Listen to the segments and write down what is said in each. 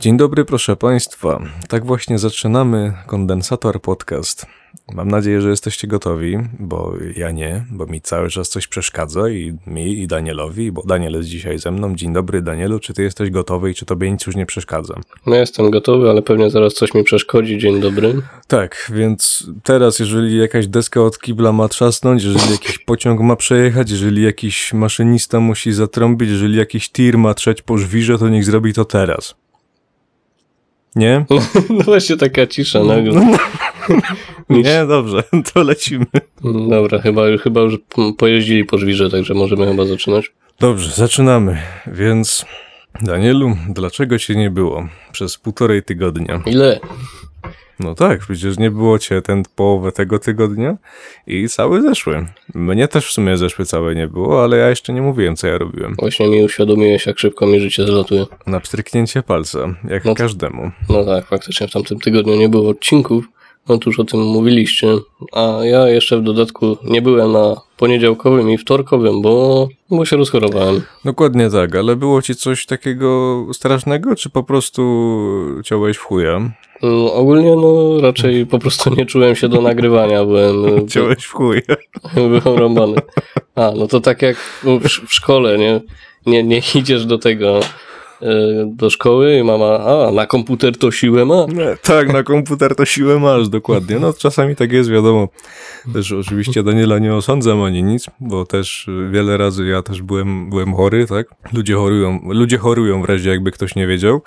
Dzień dobry, proszę Państwa. Tak właśnie zaczynamy kondensator podcast. Mam nadzieję, że jesteście gotowi, bo ja nie, bo mi cały czas coś przeszkadza i mi i Danielowi, bo Daniel jest dzisiaj ze mną. Dzień dobry, Danielu. Czy ty jesteś gotowy i czy tobie nic już nie przeszkadza? No jestem gotowy, ale pewnie zaraz coś mi przeszkodzi. Dzień dobry. Tak, więc teraz, jeżeli jakaś deska od kibla ma trzasnąć, jeżeli jakiś pociąg ma przejechać, jeżeli jakiś maszynista musi zatrąbić, jeżeli jakiś tir ma trzeć po żwirze, to niech zrobi to teraz. Nie? No właśnie taka cisza nagle. Nie, dobrze, to lecimy. Dobra, chyba, chyba już pojeździli po żwirze, także możemy chyba zaczynać. Dobrze, zaczynamy. Więc, Danielu, dlaczego cię nie było przez półtorej tygodnia? Ile? No tak, przecież nie było cię ten połowę tego tygodnia i cały zeszły. Mnie też w sumie zeszły całe nie było, ale ja jeszcze nie mówiłem, co ja robiłem. Właśnie mi uświadomiłeś, jak szybko mi życie zlatuje. Na pstryknięcie palca, jak No każdemu. No tak, faktycznie w tamtym tygodniu nie było odcinków. No tuż o tym mówiliście. A ja jeszcze w dodatku nie byłem na poniedziałkowym i wtorkowym, bo, bo się rozchorowałem. Dokładnie tak, ale było ci coś takiego strasznego, czy po prostu ciąłeś w chuja? No, ogólnie no raczej po prostu nie czułem się do nagrywania, byłem Ciąłeś w chuja. byłem rąbany. A, no to tak jak w, w szkole, nie? nie? Nie idziesz do tego, e, do szkoły i mama, a na komputer to siłę ma. Nie, tak, na komputer to siłę masz, dokładnie. No czasami tak jest, wiadomo. Też oczywiście Daniela nie osądzam ani nic, bo też y, wiele razy ja też byłem, byłem chory, tak? Ludzie chorują, ludzie chorują w razie jakby ktoś nie wiedział.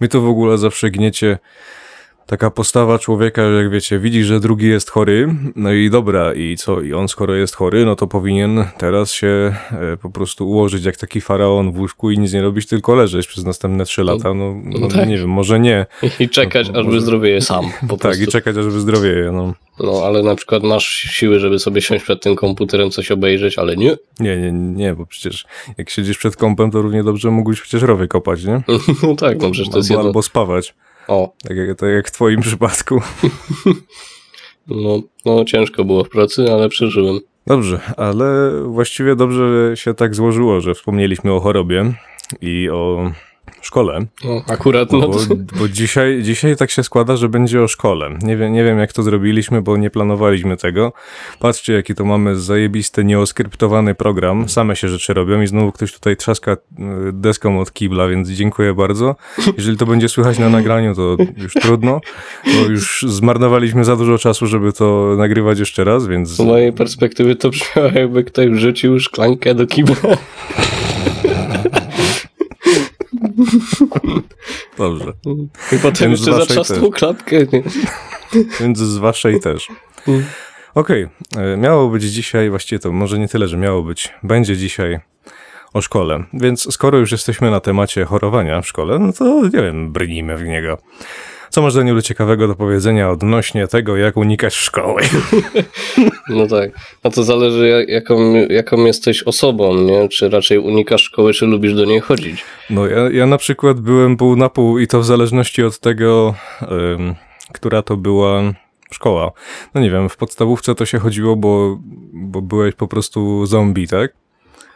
My to w ogóle zawsze gniecie taka postawa człowieka, że jak wiecie, widzi, że drugi jest chory, no i dobra, i co, i on skoro jest chory, no to powinien teraz się e, po prostu ułożyć jak taki faraon w łóżku i nic nie robić, tylko leżeć przez następne trzy lata, no, no tak. nie wiem, może nie. I czekać, aż wyzdrowieje sam. Po Tak, prostu. i czekać, aż wyzdrowieje, no. No, ale na przykład masz siły, żeby sobie siąść przed tym komputerem, coś obejrzeć, ale nie. Nie, nie, nie, bo przecież jak siedzisz przed kąpem, to równie dobrze mógłbyś przecież rowy kopać, nie? No tak, no przecież to jest Albo, jedno. albo spawać, O, tak jak, tak jak w twoim przypadku. no, no ciężko było w pracy, ale przeżyłem. Dobrze, ale właściwie dobrze się tak złożyło, że wspomnieliśmy o chorobie i o szkole, No, akurat, no bo, bo dzisiaj, dzisiaj tak się składa, że będzie o szkole. Nie wiem, nie wiem jak to zrobiliśmy, bo nie planowaliśmy tego. Patrzcie, jaki to mamy zajebisty, nieoskryptowany program. Same się rzeczy robią i znowu ktoś tutaj trzaska y, deską od kibla, więc dziękuję bardzo. Jeżeli to będzie słychać na nagraniu, to już trudno, bo już zmarnowaliśmy za dużo czasu, żeby to nagrywać jeszcze raz, więc... z mojej perspektywy to brzmiało, jakby ktoś wrzucił szklankę do kibla. Dobrze. I potem Więc jeszcze zatrzasnął klatkę. Nie? Więc z waszej też. Mm. Okej, e, miało być dzisiaj, właściwie to może nie tyle, że miało być, będzie dzisiaj o szkole. Więc skoro już jesteśmy na temacie chorowania w szkole, no to nie wiem, brnijmy w niego. Co masz Danielu ciekawego do powiedzenia odnośnie tego, jak unikać szkoły? No tak. No to zależy, jak- jaką, jaką jesteś osobą, nie? Czy raczej unikasz szkoły, czy lubisz do niej chodzić. No ja, ja na przykład byłem pół na pół i to w zależności od tego, ym, która to była szkoła. No nie wiem, w podstawówce to się chodziło, bo, bo byłeś po prostu zombie, tak?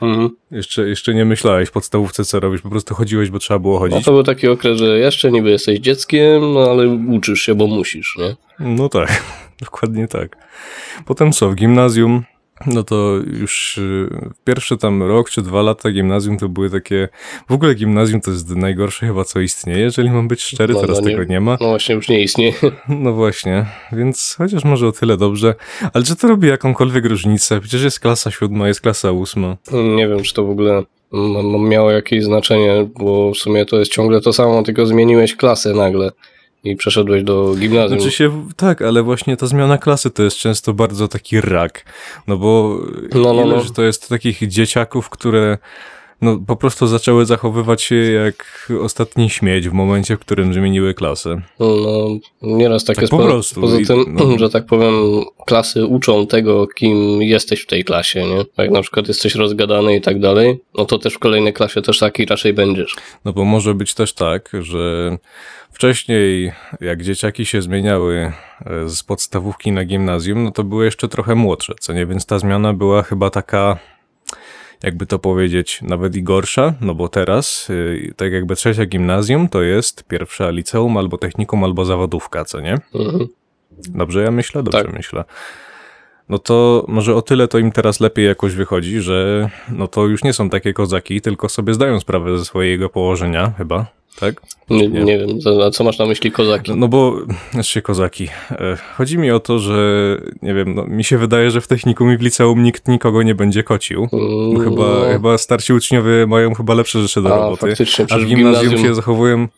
Mhm. Jeszcze, jeszcze nie myślałeś w podstawówce, co robisz, po prostu chodziłeś, bo trzeba było No chodzić. to był taki okres, że jeszcze niby jesteś dzieckiem, no ale uczysz się, bo musisz, nie? No tak, dokładnie tak. Potem co, w gimnazjum, no to już y, pierwszy tam rok czy dwa lata gimnazjum to były takie... W ogóle gimnazjum to jest najgorsze chyba, co istnieje, jeżeli mam być szczery, No, teraz no nie- tego nie ma. No właśnie już nie istnieje. No właśnie, więc chociaż może o tyle dobrze. Ale czy to robi jakąkolwiek różnicę? Przecież jest klasa siódma, jest klasa ósma. Nie wiem, czy to w ogóle m- m- miało jakieś znaczenie, bo w sumie to jest ciągle to samo, tylko zmieniłeś klasę nagle i przeszedłeś do gimnazjum. Znaczy się, tak, ale właśnie ta zmiana klasy to jest często bardzo taki rak. No bo No, no, no. to jest takich dzieciaków, które no, po prostu zaczęły zachowywać się jak ostatni śmieć w momencie, w którym zmieniły klasę. No, nieraz tak, Tak jest. po Po, prostu. Poza I- tym, no. że tak powiem, klasy uczą tego, kim jesteś w tej klasie, nie? Jak na przykład jesteś rozgadany i tak dalej, no to też w kolejnej klasie też taki raczej będziesz. No bo może być też tak, że wcześniej jak dzieciaki się zmieniały e, z podstawówki na gimnazjum, no to były jeszcze trochę młodsze, co nie? Więc ta zmiana była chyba taka jakby to powiedzieć, nawet i gorsza, no bo teraz, y, tak jakby trzecia gimnazjum, to jest pierwsza liceum, albo technikum, albo zawodówka, co nie? Mhm. Dobrze ja myślę? Dobrze Tak. myślę. No to może o tyle to im teraz lepiej jakoś wychodzi, że no to już nie są takie kozaki, tylko sobie zdają sprawę ze swojego położenia, chyba, tak? Nie, Nie. nie wiem, a co masz na myśli kozaki? No, bo, znaczy kozaki, e, chodzi mi o to, że nie wiem, no, mi się wydaje, że w technikum i w liceum nikt nikogo nie będzie kocił. Mm, Bo chyba, no, chyba starsi uczniowie mają chyba lepsze rzeczy do a, roboty, faktycznie, a w gimnazjum, gimnazjum, się zachowują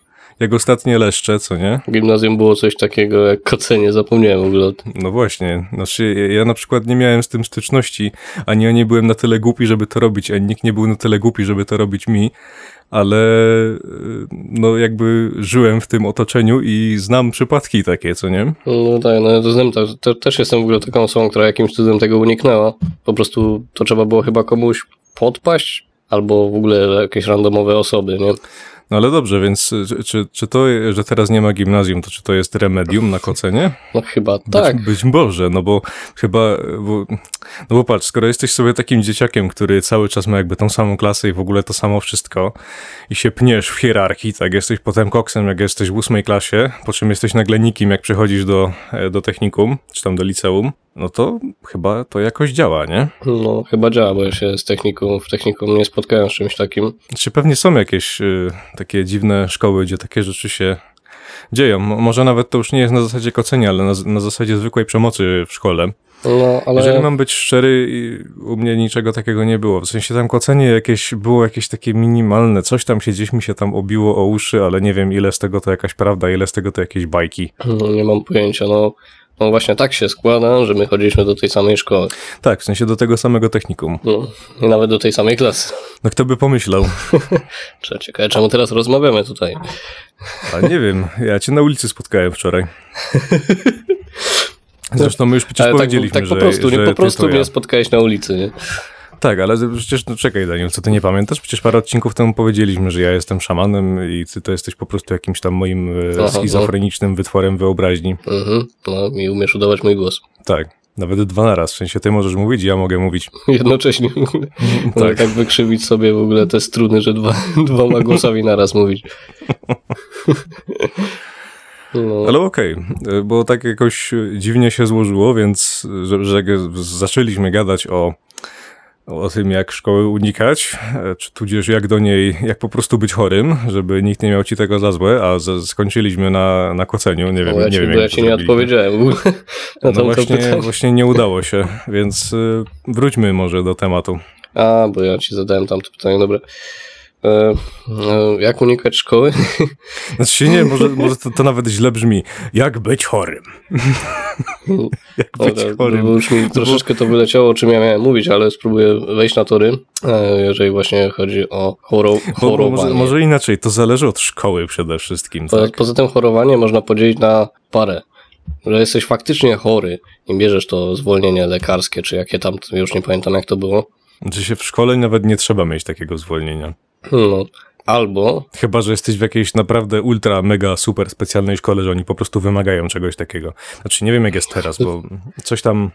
jak ostatnie leszcze, co nie? w gimnazjum było coś takiego jak kocenie, zapomniałem w ogóle. No właśnie, znaczy ja, ja na przykład nie miałem z tym styczności, ani ja nie byłem na tyle głupi, żeby to robić, ani nikt nie był na tyle głupi, żeby to robić mi, ale y, no jakby żyłem w tym otoczeniu i znam przypadki takie, co nie? No tak, no ja to znam, to też jestem w ogóle taką osobą, która jakimś cudem tego uniknęła. Po prostu to trzeba było chyba komuś podpaść, albo w ogóle jakieś randomowe osoby, nie? No ale dobrze, więc y, czy, czy, to, że teraz nie ma gimnazjum, to czy to jest remedium na kocenie? No chyba Być, tak. Być może, no bo chyba, bo, no bo patrz, skoro jesteś sobie takim dzieciakiem, który cały czas ma jakby tą samą klasę i w ogóle to samo wszystko i się pniesz w hierarchii, tak, jesteś potem koksem, jak jesteś w ósmej klasie, po czym jesteś nagle nikim, jak przychodzisz do, e, do technikum, czy tam do liceum, no to chyba to jakoś działa, nie? No chyba działa, bo ja się z techniką, w technikum nie spotkałem z czymś takim. Czy pewnie są jakieś y, takie dziwne szkoły, gdzie takie rzeczy się dzieją? Mo- Może nawet to już nie jest na zasadzie kocenia, ale na, na zasadzie zwykłej przemocy w szkole. No ale... Jeżeli mam być szczery, u mnie niczego takiego nie było. W sensie tam kocenie jakieś było jakieś takie minimalne, coś tam się gdzieś mi się tam obiło o uszy, ale nie wiem ile z tego to jakaś prawda, ile z tego to jakieś bajki. No, nie mam pojęcia, no... No właśnie tak się składa, że my chodziliśmy do tej samej szkoły. Tak, w sensie do tego samego technikum. No, i nawet do tej samej klasy. No kto by pomyślał? Ciekawe, czemu teraz rozmawiamy tutaj? A nie wiem, ja cię na ulicy spotkałem wczoraj. Zresztą my już przecież Ale tak, powiedzieliśmy, tak po że, prostu, że nie, po prostu to ja. mnie spotkałeś na ulicy, nie? Tak, ale przecież, no czekaj Daniel, co ty nie pamiętasz? Przecież parę odcinków temu powiedzieliśmy, że ja jestem szamanem i ty to jesteś po prostu jakimś tam moim e, Aha, no. schizofrenicznym wytworem wyobraźni. Mhm, no i umiesz udawać mój głos. Tak, nawet dwa na raz, w sensie ty możesz mówić, ja mogę mówić. Jednocześnie. tak. Tak. wykrzywić sobie w ogóle te struny, że dwa, dwoma głosami naraz mówić. No, Ale okej, e, bo tak jakoś dziwnie się złożyło, więc że, że zaczęliśmy gadać o, o tym, jak szkoły unikać, e, czy tudzież jak do niej, jak po prostu być chorym, żeby nikt nie miał ci tego za złe, a z, skończyliśmy na, na koceniu, nie wiem, bo ja nie ci, wiem ja ci nie odpowiedziałem na No to właśnie, pytanie. właśnie nie udało się, więc y, wróćmy może do tematu. A, bo ja ci zadałem tam to pytanie, dobra. E, e, jak unikać szkoły? Znaczy nie, może, może to, to nawet źle brzmi. Jak być chorym? jak być Dobra, chorym? Bo już mi troszeczkę to wyleciało, o czym ja miałem mówić, ale spróbuję wejść na tory, e, jeżeli właśnie chodzi o choro, chorowanie. może, może inaczej, to zależy od szkoły przede wszystkim. Po, Tak? Poza tym chorowanie można podzielić na parę. Że jesteś faktycznie chory i bierzesz to zwolnienie lekarskie, czy jakie tam, już nie pamiętam jak to było. Znaczy się w szkole nawet nie trzeba mieć takiego zwolnienia. No. Albo, Chyba, że jesteś w jakiejś naprawdę ultra, mega, super specjalnej szkole, że oni po prostu wymagają czegoś takiego. Znaczy nie wiem jak jest teraz, bo coś tam...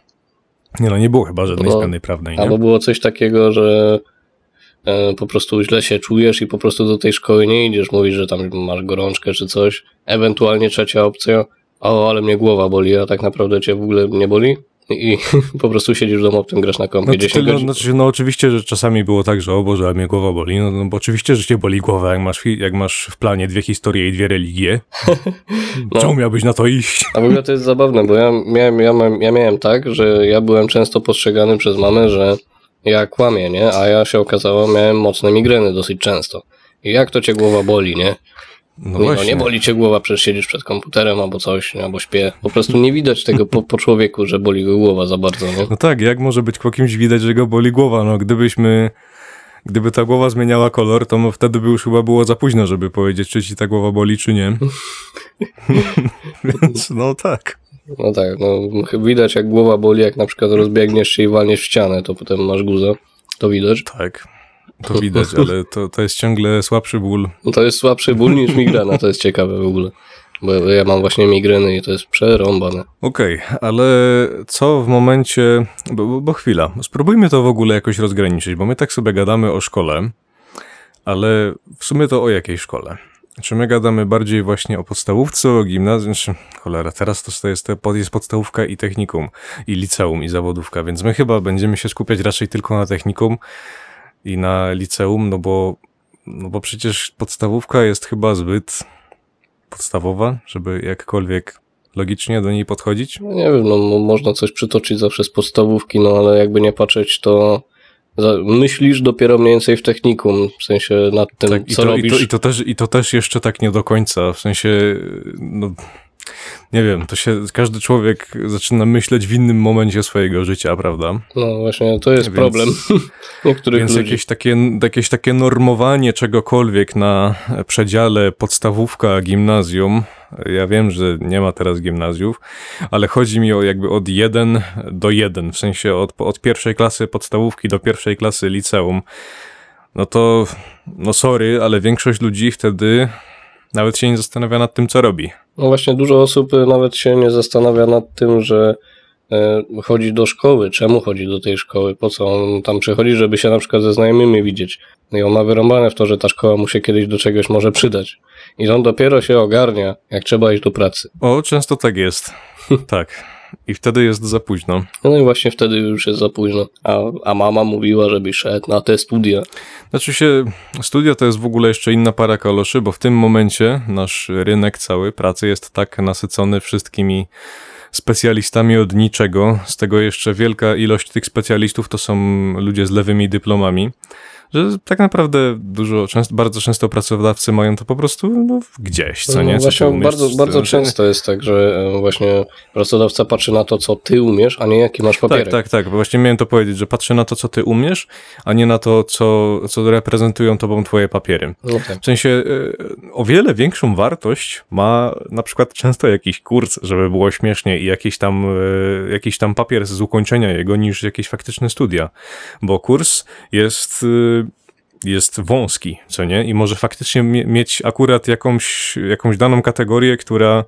Nie no, nie było chyba żadnej No, zmiany prawnej, nie? albo było coś takiego, że e, po prostu źle się czujesz i po prostu do tej szkoły nie idziesz, mówisz, że tam masz gorączkę czy coś. Ewentualnie trzecia opcja, o, ale mnie głowa boli, a tak naprawdę cię w ogóle nie boli. I po prostu siedzisz w domu, potem grasz na kompie No, to 10 tyle, godzin. znaczy, no oczywiście, że czasami było tak, że o Boże, a mnie głowa boli. No, no bo oczywiście, że cię boli głowa, jak masz, jak masz w planie dwie historie i dwie religie. No. Czemu miałbyś na to iść? A w ogóle to jest zabawne, bo ja miałem, ja, mam- ja miałem tak, że ja byłem często postrzegany przez mamę, że ja kłamię, nie? A ja się okazało, miałem mocne migreny dosyć często. I jak to cię głowa boli, nie? No nie, no, nie boli cię głowa, przecież siedzisz przed komputerem albo coś, albo śpię. Po prostu nie widać tego po, po człowieku, że boli go głowa za bardzo, nie? No tak, jak może być po kimś widać, że go boli głowa? No gdybyśmy... Gdyby ta głowa zmieniała kolor, to wtedy by już chyba było za późno, żeby powiedzieć, czy ci ta głowa boli, czy nie. Więc no tak. No tak, no widać jak głowa boli, jak na przykład rozbiegniesz się i walniesz w ścianę, to potem masz guzę. To widać. Tak. To widać, ale to, to jest ciągle słabszy ból. No to jest słabszy ból niż migrena, to jest ciekawe w ogóle. Bo ja mam właśnie migreny i to jest przerąbane. Okej, ale co w momencie. Bo, bo, bo chwila, spróbujmy to w ogóle jakoś rozgraniczyć, bo my tak sobie gadamy o szkole, ale w sumie to o jakiej szkole? Czy my gadamy bardziej właśnie o podstawówce, o gimnazjum? Czy, cholera, teraz to jest, to jest podstawówka i technikum, i liceum, i zawodówka, więc my chyba będziemy się skupiać raczej tylko na technikum i na liceum, no bo, no bo przecież podstawówka jest chyba zbyt podstawowa, żeby jakkolwiek logicznie do niej podchodzić. No nie wiem, no mo- można coś przytoczyć zawsze z podstawówki, no ale jakby nie patrzeć, to myślisz dopiero mniej więcej w technikum, w sensie nad tym, Tak, i, co to, robisz. i, to, i, to też, I to też jeszcze tak nie do końca, w sensie, no, nie wiem, to się każdy człowiek zaczyna myśleć w innym momencie swojego życia, prawda? No właśnie, to jest Więc- problem niektórych Więc ludzi. jakieś takie, jakieś takie normowanie czegokolwiek na przedziale podstawówka, gimnazjum. Ja wiem, że nie ma teraz gimnazjów, ale chodzi mi o jakby od 1 do 1, w sensie od, od pierwszej klasy podstawówki do pierwszej klasy liceum. No to, no sorry, ale większość ludzi wtedy nawet się nie zastanawia nad tym, co robi. No właśnie, dużo osób y, nawet się nie zastanawia nad tym, że e, chodzi do szkoły, czemu chodzi do tej szkoły, po co on tam przychodzi, żeby się na przykład ze znajomymi widzieć. No I on ma wyrąbane w to, że ta szkoła mu się kiedyś do czegoś może przydać. I on dopiero się ogarnia, jak trzeba iść do pracy. O, często tak jest. tak. I wtedy jest za późno. No i właśnie wtedy już jest za późno. A, a mama mówiła, żebyś szedł na te studia. Znaczy się, studia to jest w ogóle jeszcze inna para kaloszy, bo w tym momencie nasz rynek cały pracy jest tak nasycony wszystkimi specjalistami od niczego. Z tego jeszcze wielka ilość tych specjalistów to są ludzie z lewymi dyplomami, że tak naprawdę dużo, często, bardzo często pracodawcy mają to po prostu no, gdzieś, co nie? Co właśnie umiesz, bardzo, bardzo często jest tak, że e, właśnie pracodawca patrzy na to, co ty umiesz, a nie jaki masz papierek. Tak, tak, tak. Właśnie miałem to powiedzieć, że patrzę na to, co ty umiesz, a nie na to, co, co reprezentują tobą twoje papiery. No tak. W sensie e, o wiele większą wartość ma na przykład często jakiś kurs, żeby było śmiesznie i jakiś tam, e, jakiś tam papier z ukończenia jego niż jakieś faktyczne studia. Bo kurs jest, jest wąski, co nie? I może faktycznie mie- mieć akurat jakąś, jakąś daną kategorię, która,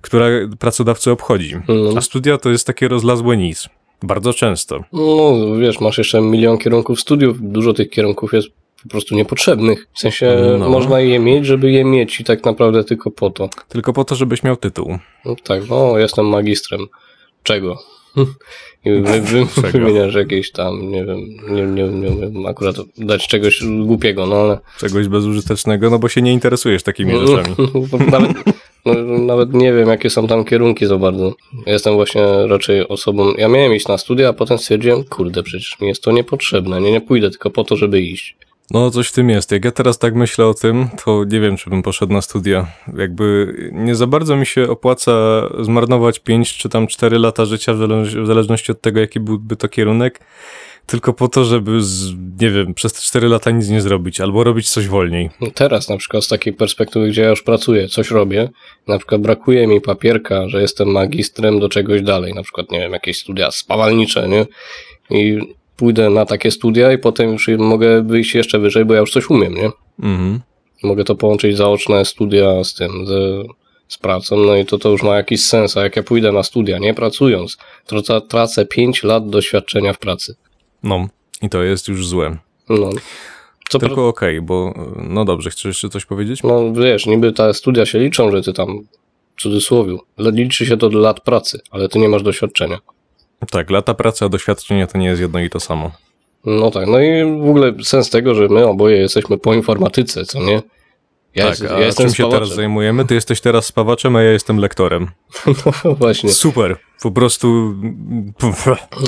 która pracodawcę obchodzi. Mhm. A studia to jest takie rozlazłe nic. Bardzo często. No, wiesz, masz jeszcze milion kierunków studiów, dużo tych kierunków jest po prostu niepotrzebnych. W sensie No. można je mieć, żeby je mieć i tak naprawdę tylko po to. Tylko po to, żebyś miał tytuł. No tak, no, jestem magistrem. Czego? I wymieniasz jakieś tam, nie wiem, nie, nie, nie wiem akurat dać czegoś głupiego, no ale Czegoś bezużytecznego, no bo się nie interesujesz takimi rzeczami. nawet, no, nawet nie wiem, jakie są tam kierunki za bardzo. Jestem właśnie raczej osobą, ja miałem iść na studia, a potem stwierdziłem, kurde, przecież mi jest to niepotrzebne, nie, nie pójdę tylko po to, żeby iść. No, coś w tym jest. Jak ja teraz tak myślę o tym, to nie wiem, czy bym poszedł na studia. Jakby nie za bardzo mi się opłaca zmarnować 5 czy tam 4 lata życia, w zależ- w zależności od tego, jaki byłby to kierunek, tylko po to, żeby, z, nie wiem, przez te 4 lata nic nie zrobić, albo robić coś wolniej. No Teraz na przykład z takiej perspektywy, gdzie ja już pracuję, coś robię, na przykład brakuje mi papierka, że jestem magistrem do czegoś dalej, na przykład, nie wiem, jakieś studia spawalnicze, nie? I pójdę na takie studia i potem już mogę wyjść jeszcze wyżej, bo ja już coś umiem, nie? Mhm. Mogę to połączyć zaoczne studia z tym, z, z pracą, no i to to już ma jakiś sens, a jak ja pójdę na studia, nie pracując, to tra- tracę 5 lat doświadczenia w pracy. No, i to jest już złe. No. Co pra- Tylko okej, bo, no dobrze, chcesz jeszcze coś powiedzieć? No wiesz, niby te studia się liczą, że ty tam w cudzysłowie, liczy się to do lat pracy, ale ty nie masz doświadczenia. Tak, lata pracy, a doświadczenie to nie jest jedno i to samo. No tak, no i w ogóle sens tego, że my oboje jesteśmy po informatyce, co nie? Ja, tak, jest, a ja jestem czym się teraz spawaczem. zajmujemy? Ty jesteś teraz spawaczem, a ja jestem lektorem. No właśnie. Super, po prostu...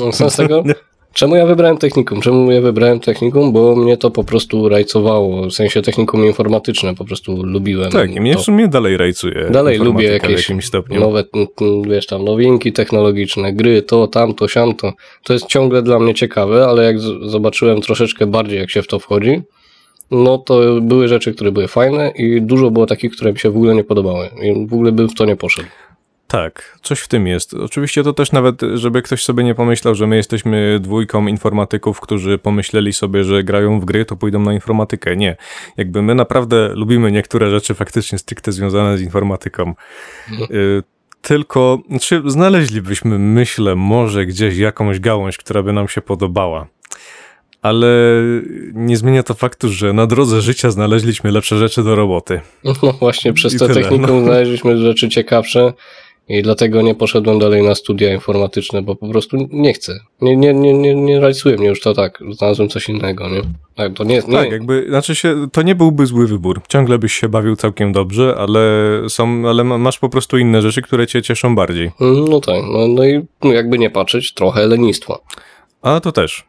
No, Sens tego? Czemu ja wybrałem technikum? Czemu ja wybrałem technikum? Bo mnie to po prostu rajcowało, w sensie technikum informatyczne, po prostu lubiłem. Tak, i mnie to. w sumie dalej rajcuje. Dalej lubię jakieś nowe, wiesz tam, nowinki technologiczne, gry, to, tamto, siamto. To jest ciągle dla mnie ciekawe, ale jak zobaczyłem troszeczkę bardziej, jak się w to wchodzi, no to były rzeczy, które były fajne i dużo było takich, które mi się w ogóle nie podobały. I w ogóle bym w to nie poszedł. Tak, coś w tym jest. Oczywiście to też nawet, żeby ktoś sobie nie pomyślał, że my jesteśmy dwójką informatyków, którzy pomyśleli sobie, że grają w gry, to pójdą na informatykę. Nie. Jakby my naprawdę lubimy niektóre rzeczy faktycznie stricte związane z informatyką. Y, Tylko, znaczy znaleźlibyśmy, myślę, może gdzieś jakąś gałąź, która by nam się podobała. Ale nie zmienia to faktu, że na drodze życia znaleźliśmy lepsze rzeczy do roboty. No właśnie, przez I to technikum no. znaleźliśmy rzeczy ciekawsze i dlatego nie poszedłem dalej na studia informatyczne, bo po prostu nie chcę. Nie, nie, nie, nie, nie rajcuje mnie już to tak. Znalazłem coś innego, nie? Tak, to nie, nie, Tak, jakby, znaczy się, to nie byłby zły wybór. Ciągle byś się bawił całkiem dobrze, ale są, ale ma- masz po prostu inne rzeczy, które cię cieszą bardziej. No tak, no, no i jakby nie patrzeć, trochę lenistwo. A to też.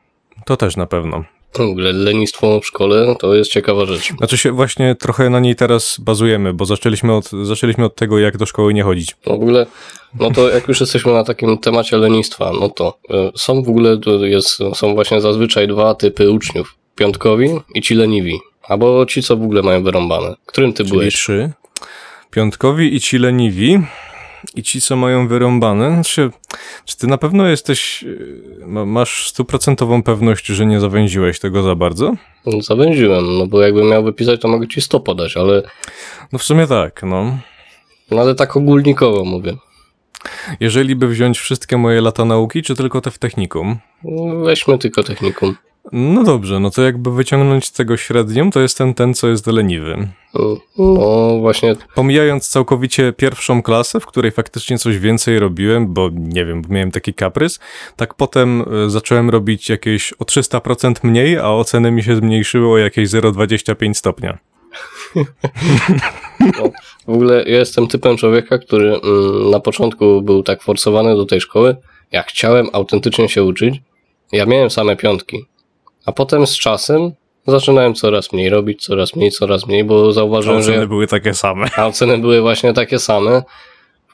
To też na pewno. W ogóle lenistwo w szkole to jest ciekawa rzecz. Znaczy się właśnie trochę na niej teraz bazujemy, bo zaczęliśmy od, zaczęliśmy od tego, jak do szkoły nie chodzić. No w ogóle, no to jak już jesteśmy na takim temacie lenistwa, no to y, są w ogóle, jest, są właśnie zazwyczaj dwa typy uczniów. Piątkowi i ci leniwi. Albo ci, co w ogóle mają wyrąbane. Którym ty Czyli byłeś? trzy. Piątkowi i ci leniwi. I ci, co mają wyrąbane. Znaczy, czy ty na pewno jesteś, ma- masz stuprocentową pewność, że nie zawęziłeś tego za bardzo? No, Zawęziłem, no bo jakbym miał wypisać, to mogę ci 100 podać, ale, No w sumie tak, no. no ale tak ogólnikowo mówię. Jeżeli by wziąć wszystkie moje lata nauki, czy tylko te w technikum? No, Weźmy tylko technikum. No dobrze, no to jakby wyciągnąć z tego średnią, to jest ten, ten co jest leniwy. No właśnie, Pomijając całkowicie pierwszą klasę, w której faktycznie coś więcej robiłem, bo nie wiem, miałem taki kaprys, tak potem y, zacząłem robić jakieś o 300% mniej, a oceny mi się zmniejszyły o jakieś 0,25 stopnia. w ogóle ja jestem typem człowieka, który mm, na początku był tak forsowany do tej szkoły. Ja chciałem autentycznie się uczyć. Ja miałem same piątki. A potem z czasem zaczynałem coraz mniej robić, coraz mniej, coraz mniej, bo A zauważyłem, że... oceny ja- były takie same. A oceny były właśnie takie same.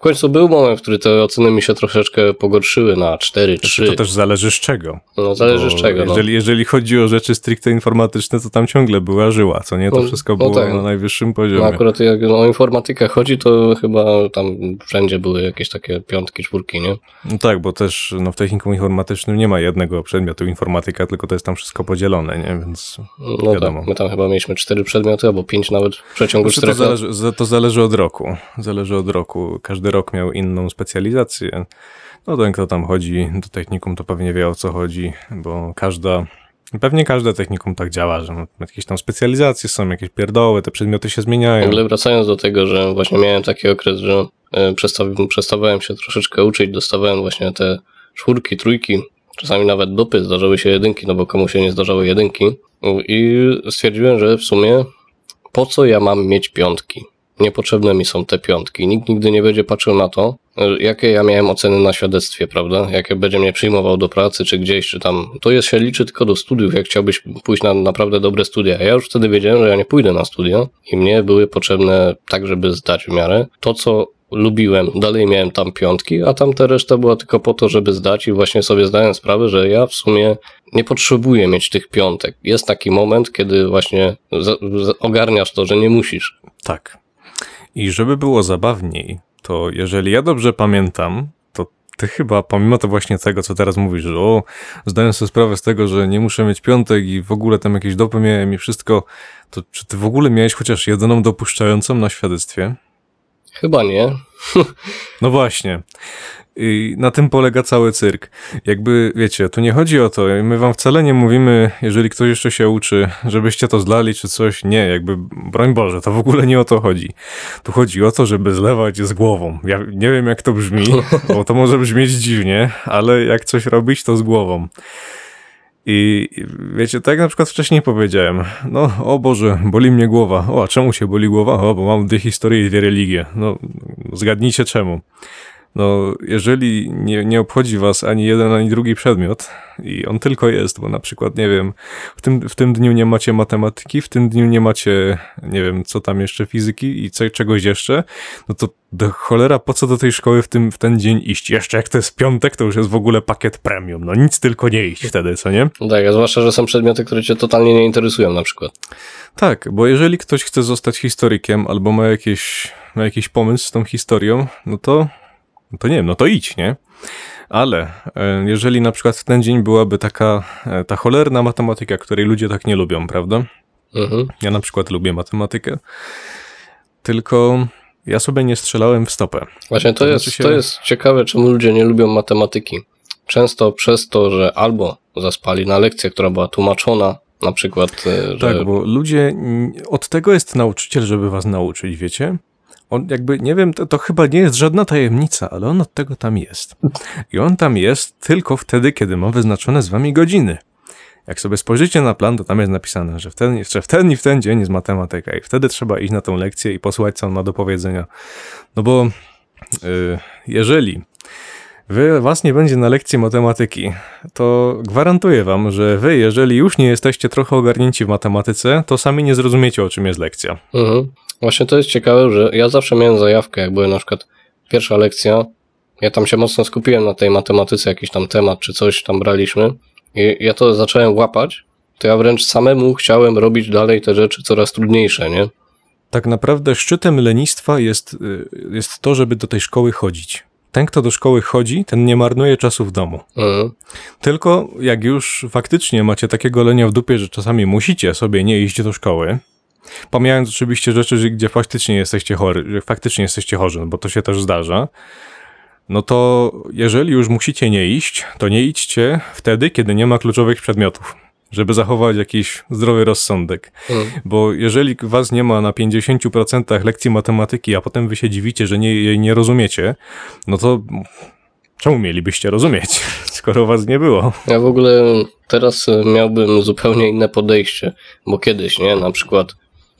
Końcu był moment, w który te oceny mi się troszeczkę pogorszyły na 4, 3. To też zależy z czego. No zależy z czego. No. Jeżeli, jeżeli chodzi o rzeczy stricte informatyczne, to tam ciągle była żyła, co nie? To No, wszystko no było tak. na najwyższym poziomie. No akurat jak no, o informatykę chodzi, to chyba tam wszędzie były jakieś takie piątki, czwórki, nie? No tak, bo też no, w technikum informatycznym nie ma jednego przedmiotu informatyka, tylko to jest tam wszystko podzielone, nie? Więc No Wiadomo. tak, my tam chyba mieliśmy cztery przedmioty, albo pięć nawet w przeciągu Znaczy, to, czterech lat. zależy, za- to zależy od roku. Zależy od roku. Każdy rok miał inną specjalizację. No ten, kto tam chodzi do technikum, to pewnie wie o co chodzi, bo każda, pewnie każde technikum tak działa, że jakieś tam specjalizacje są, jakieś pierdoły, te przedmioty się W zmieniają. ogóle wracając do tego, że właśnie miałem taki okres, że e, przestaw- przestawałem się troszeczkę uczyć, dostawałem właśnie te czwórki, trójki, czasami nawet dupy, zdarzały się jedynki, no bo komu się nie zdarzały jedynki. I stwierdziłem, że w sumie po co ja mam mieć piątki? Niepotrzebne mi są te piątki. Nikt nigdy nie będzie patrzył na to, jakie ja miałem oceny na świadectwie, prawda? Jakie będzie mnie przyjmował do pracy, czy gdzieś, czy tam. To jest się liczy tylko do studiów, jak chciałbyś pójść na naprawdę dobre studia. Ja już wtedy wiedziałem, że ja nie pójdę na studia i mnie były potrzebne tak, żeby zdać w miarę. To, co lubiłem, dalej miałem tam piątki, a tam ta reszta była tylko po to, żeby zdać i właśnie sobie zdałem sprawę, że ja w sumie nie potrzebuję mieć tych piątek. Jest taki moment, kiedy właśnie ogarniasz to, że nie musisz. Tak. I żeby było zabawniej, to jeżeli ja dobrze pamiętam, to ty chyba, pomimo to właśnie tego, co teraz mówisz, że o, zdaję sobie sprawę z tego, że nie muszę mieć piątek i w ogóle tam jakieś dopy miałem i wszystko, to czy ty w ogóle miałeś chociaż jedną dopuszczającą na świadectwie? Chyba nie. No właśnie. I na tym polega cały cyrk. Jakby, wiecie, tu nie chodzi o to, my wam wcale nie mówimy, jeżeli ktoś jeszcze się uczy, żebyście to zlali czy coś. Nie, jakby, broń Boże, to w ogóle nie o to chodzi. Tu chodzi o to, żeby zlewać z głową. Ja nie wiem, jak to brzmi, bo to może brzmieć dziwnie, ale jak coś robić, to z głową. I wiecie, tak jak na przykład wcześniej powiedziałem, no o Boże, boli mnie głowa. O, a czemu się boli głowa? O, bo mam dwie historie i dwie religie. No, zgadnijcie czemu. No, jeżeli nie, nie obchodzi was ani jeden, ani drugi przedmiot i on tylko jest, bo na przykład, nie wiem, w tym, w tym dniu nie macie matematyki, w tym dniu nie macie, nie wiem, co tam jeszcze, fizyki i co, czegoś jeszcze, no to do cholera, po co do tej szkoły w, tym, w ten dzień iść? Jeszcze jak to jest piątek, to już jest w ogóle pakiet premium. No nic tylko nie iść wtedy, co nie? No tak, a zwłaszcza, że są przedmioty, które cię totalnie nie interesują na przykład. Tak, bo jeżeli ktoś chce zostać historykiem albo ma, jakieś, ma jakiś pomysł z tą historią, no to to nie wiem, no to idź, nie? Ale e, jeżeli na przykład w ten dzień byłaby taka e, ta cholerna matematyka, której ludzie tak nie lubią, prawda? Mhm. Ja na przykład lubię matematykę, tylko ja sobie nie strzelałem w stopę. Właśnie to, To jest, znaczy się- to jest ciekawe, czemu ludzie nie lubią matematyki. Często przez to, że albo zaspali na lekcję, która była tłumaczona, na przykład, e, że Tak, bo ludzie, od tego jest nauczyciel, żeby was nauczyć, wiecie? On jakby, nie wiem, to, to chyba nie jest żadna tajemnica, ale on od tego tam jest. I on tam jest tylko wtedy, kiedy ma wyznaczone z wami godziny. Jak sobie spojrzycie na plan, to tam jest napisane, że w ten, jeszcze w ten i w ten dzień jest matematyka i wtedy trzeba iść na tą lekcję i posłuchać, co on ma do powiedzenia. No bo y, jeżeli wy, was nie będzie na lekcji matematyki, to gwarantuję wam, że wy, jeżeli już nie jesteście trochę ogarnięci w matematyce, to sami nie zrozumiecie, o czym jest lekcja. Mhm. Właśnie to jest ciekawe, że ja zawsze miałem zajawkę, jak była na przykład pierwsza lekcja, ja tam się mocno skupiłem na tej matematyce, jakiś tam temat czy coś tam braliśmy i ja to zacząłem łapać, to ja wręcz samemu chciałem robić dalej te rzeczy coraz trudniejsze, nie? Tak naprawdę szczytem lenistwa jest, y, jest to, żeby do tej szkoły chodzić. Ten, kto do szkoły chodzi, ten nie marnuje czasu w domu. Mhm. Tylko jak już faktycznie macie takiego lenia w dupie, że czasami musicie sobie nie iść do szkoły, pomijając oczywiście rzeczy, gdzie faktycznie jesteście chory, że faktycznie jesteście chorzy, no bo to się też zdarza, no to jeżeli już musicie nie iść, to nie idźcie wtedy, kiedy nie ma kluczowych przedmiotów, żeby zachować jakiś zdrowy rozsądek. Mhm. Bo jeżeli was nie ma na 50% lekcji matematyki, a potem wy się dziwicie, że nie, jej nie rozumiecie, no to czemu mielibyście rozumieć, skoro was nie było? Ja w ogóle teraz e, miałbym zupełnie inne podejście, bo kiedyś, nie, na przykład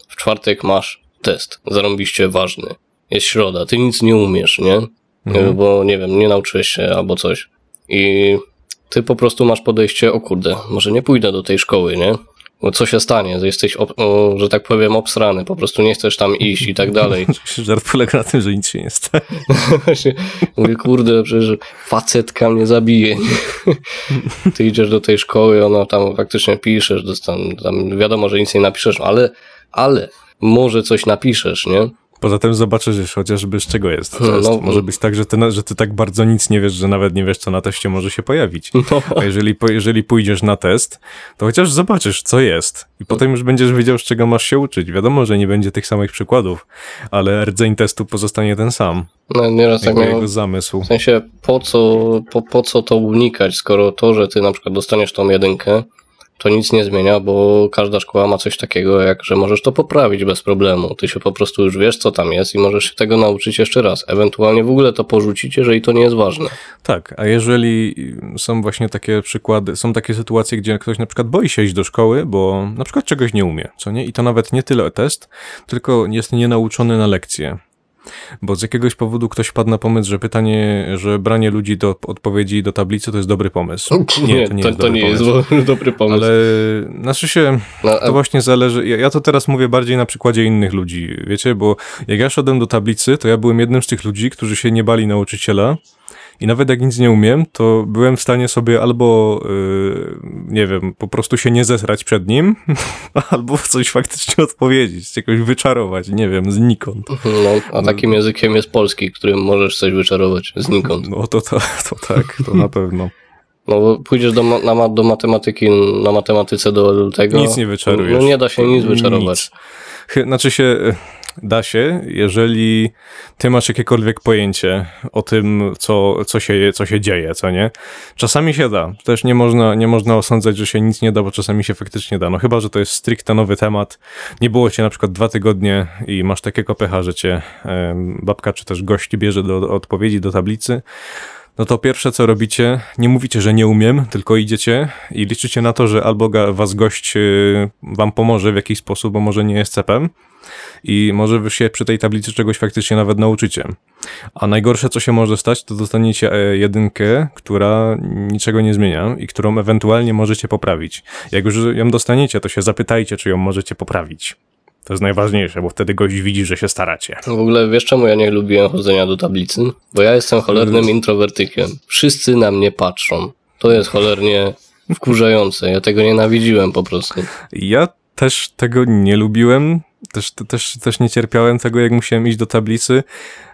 w czwartek masz test, zarąbiście ważny, jest środa, ty nic nie umiesz, nie, Mhm. bo nie wiem, nie nauczyłeś się albo coś i ty po prostu masz podejście, o kurde, może nie pójdę do tej szkoły, nie, bo co się stanie, jesteś, o, że tak powiem, obsrany, po prostu nie chcesz tam iść i tak dalej. Żart polega na tym, że nic się nie stanie. Mówię, kurde, przecież facetka mnie zabije. Ty idziesz do tej szkoły, ona tam faktycznie piszesz, dostan, tam wiadomo, że nic nie napiszesz, ale, ale może coś napiszesz, nie? Poza tym zobaczysz chociażby z czego jest No, no. Może być tak, że ty, że ty tak bardzo nic nie wiesz, że nawet nie wiesz, co na teście może się pojawić. No, A jeżeli, jeżeli pójdziesz na test, to chociaż zobaczysz, co jest. I potem już będziesz wiedział, z czego masz się uczyć. Wiadomo, że nie będzie tych samych przykładów, ale rdzeń testu pozostanie ten sam. no nieraz tak miałem, jego zamysł. w sensie po co, po, po co to unikać, skoro to, że ty na przykład dostaniesz tą jedynkę, to nic nie zmienia, bo każda szkoła ma coś takiego, jak że możesz to poprawić bez problemu. Ty się po prostu już wiesz, co tam jest i możesz się tego nauczyć jeszcze raz. Ewentualnie w ogóle to porzucić, jeżeli to nie jest ważne. Tak, a jeżeli są właśnie takie przykłady, są takie sytuacje, gdzie ktoś na przykład boi się iść do szkoły, bo na przykład czegoś nie umie, co nie? I to nawet nie tyle test, tylko jest nienauczony na lekcję. Bo z jakiegoś powodu ktoś wpadł na pomysł, że pytanie, że branie ludzi do odpowiedzi do tablicy to jest dobry pomysł. Nie, to nie jest to dobry nie jest pomysł. dobry pomysł. Ale znaczy się, No, to właśnie zależy. Ja, ja to teraz mówię bardziej na przykładzie innych ludzi, wiecie, bo jak ja szedłem do tablicy, to ja byłem jednym z tych ludzi, którzy się nie bali nauczyciela. I nawet jak nic nie umiem, to byłem w stanie sobie albo, yy, nie wiem, po prostu się nie zesrać przed nim, albo coś faktycznie odpowiedzieć, jakoś wyczarować, nie wiem, znikąd. no, a takim językiem jest polski, którym możesz coś wyczarować znikąd. No to, to, to tak, to na pewno. No bo pójdziesz do, na, do matematyki, na matematyce do tego. Nic nie wyczarujesz. No nie da się nic wyczarować. Nic. Znaczy się, da się, jeżeli ty masz jakiekolwiek pojęcie o tym, co, co, się, co się dzieje, co nie? Czasami się da. Też nie można, nie można osądzać, że się nic nie da, bo czasami się faktycznie da. No chyba, że to jest stricte nowy temat. Nie było cię na przykład dwa tygodnie i masz takiego pecha, że cię babka czy też gość bierze do, do odpowiedzi do tablicy. No to pierwsze co robicie, nie mówicie, że nie umiem, tylko idziecie i liczycie na to, że albo was gość y, wam pomoże w jakiś sposób, bo może nie jest cepem i może wy się przy tej tablicy czegoś faktycznie nawet nauczycie. A najgorsze co się może stać, to dostaniecie e, jedynkę, która niczego nie zmienia i którą ewentualnie możecie poprawić. Jak już ją dostaniecie, to się zapytajcie, czy ją możecie poprawić. To jest najważniejsze, bo wtedy gość widzi, że się staracie. W ogóle wiesz czemu ja nie lubiłem chodzenia do tablicy? Bo ja jestem cholernym introwertykiem. Wszyscy na mnie patrzą. To jest cholernie wkurzające. Ja tego nienawidziłem po prostu. Ja też tego nie lubiłem, też, też, też nie cierpiałem tego, jak musiałem iść do tablicy,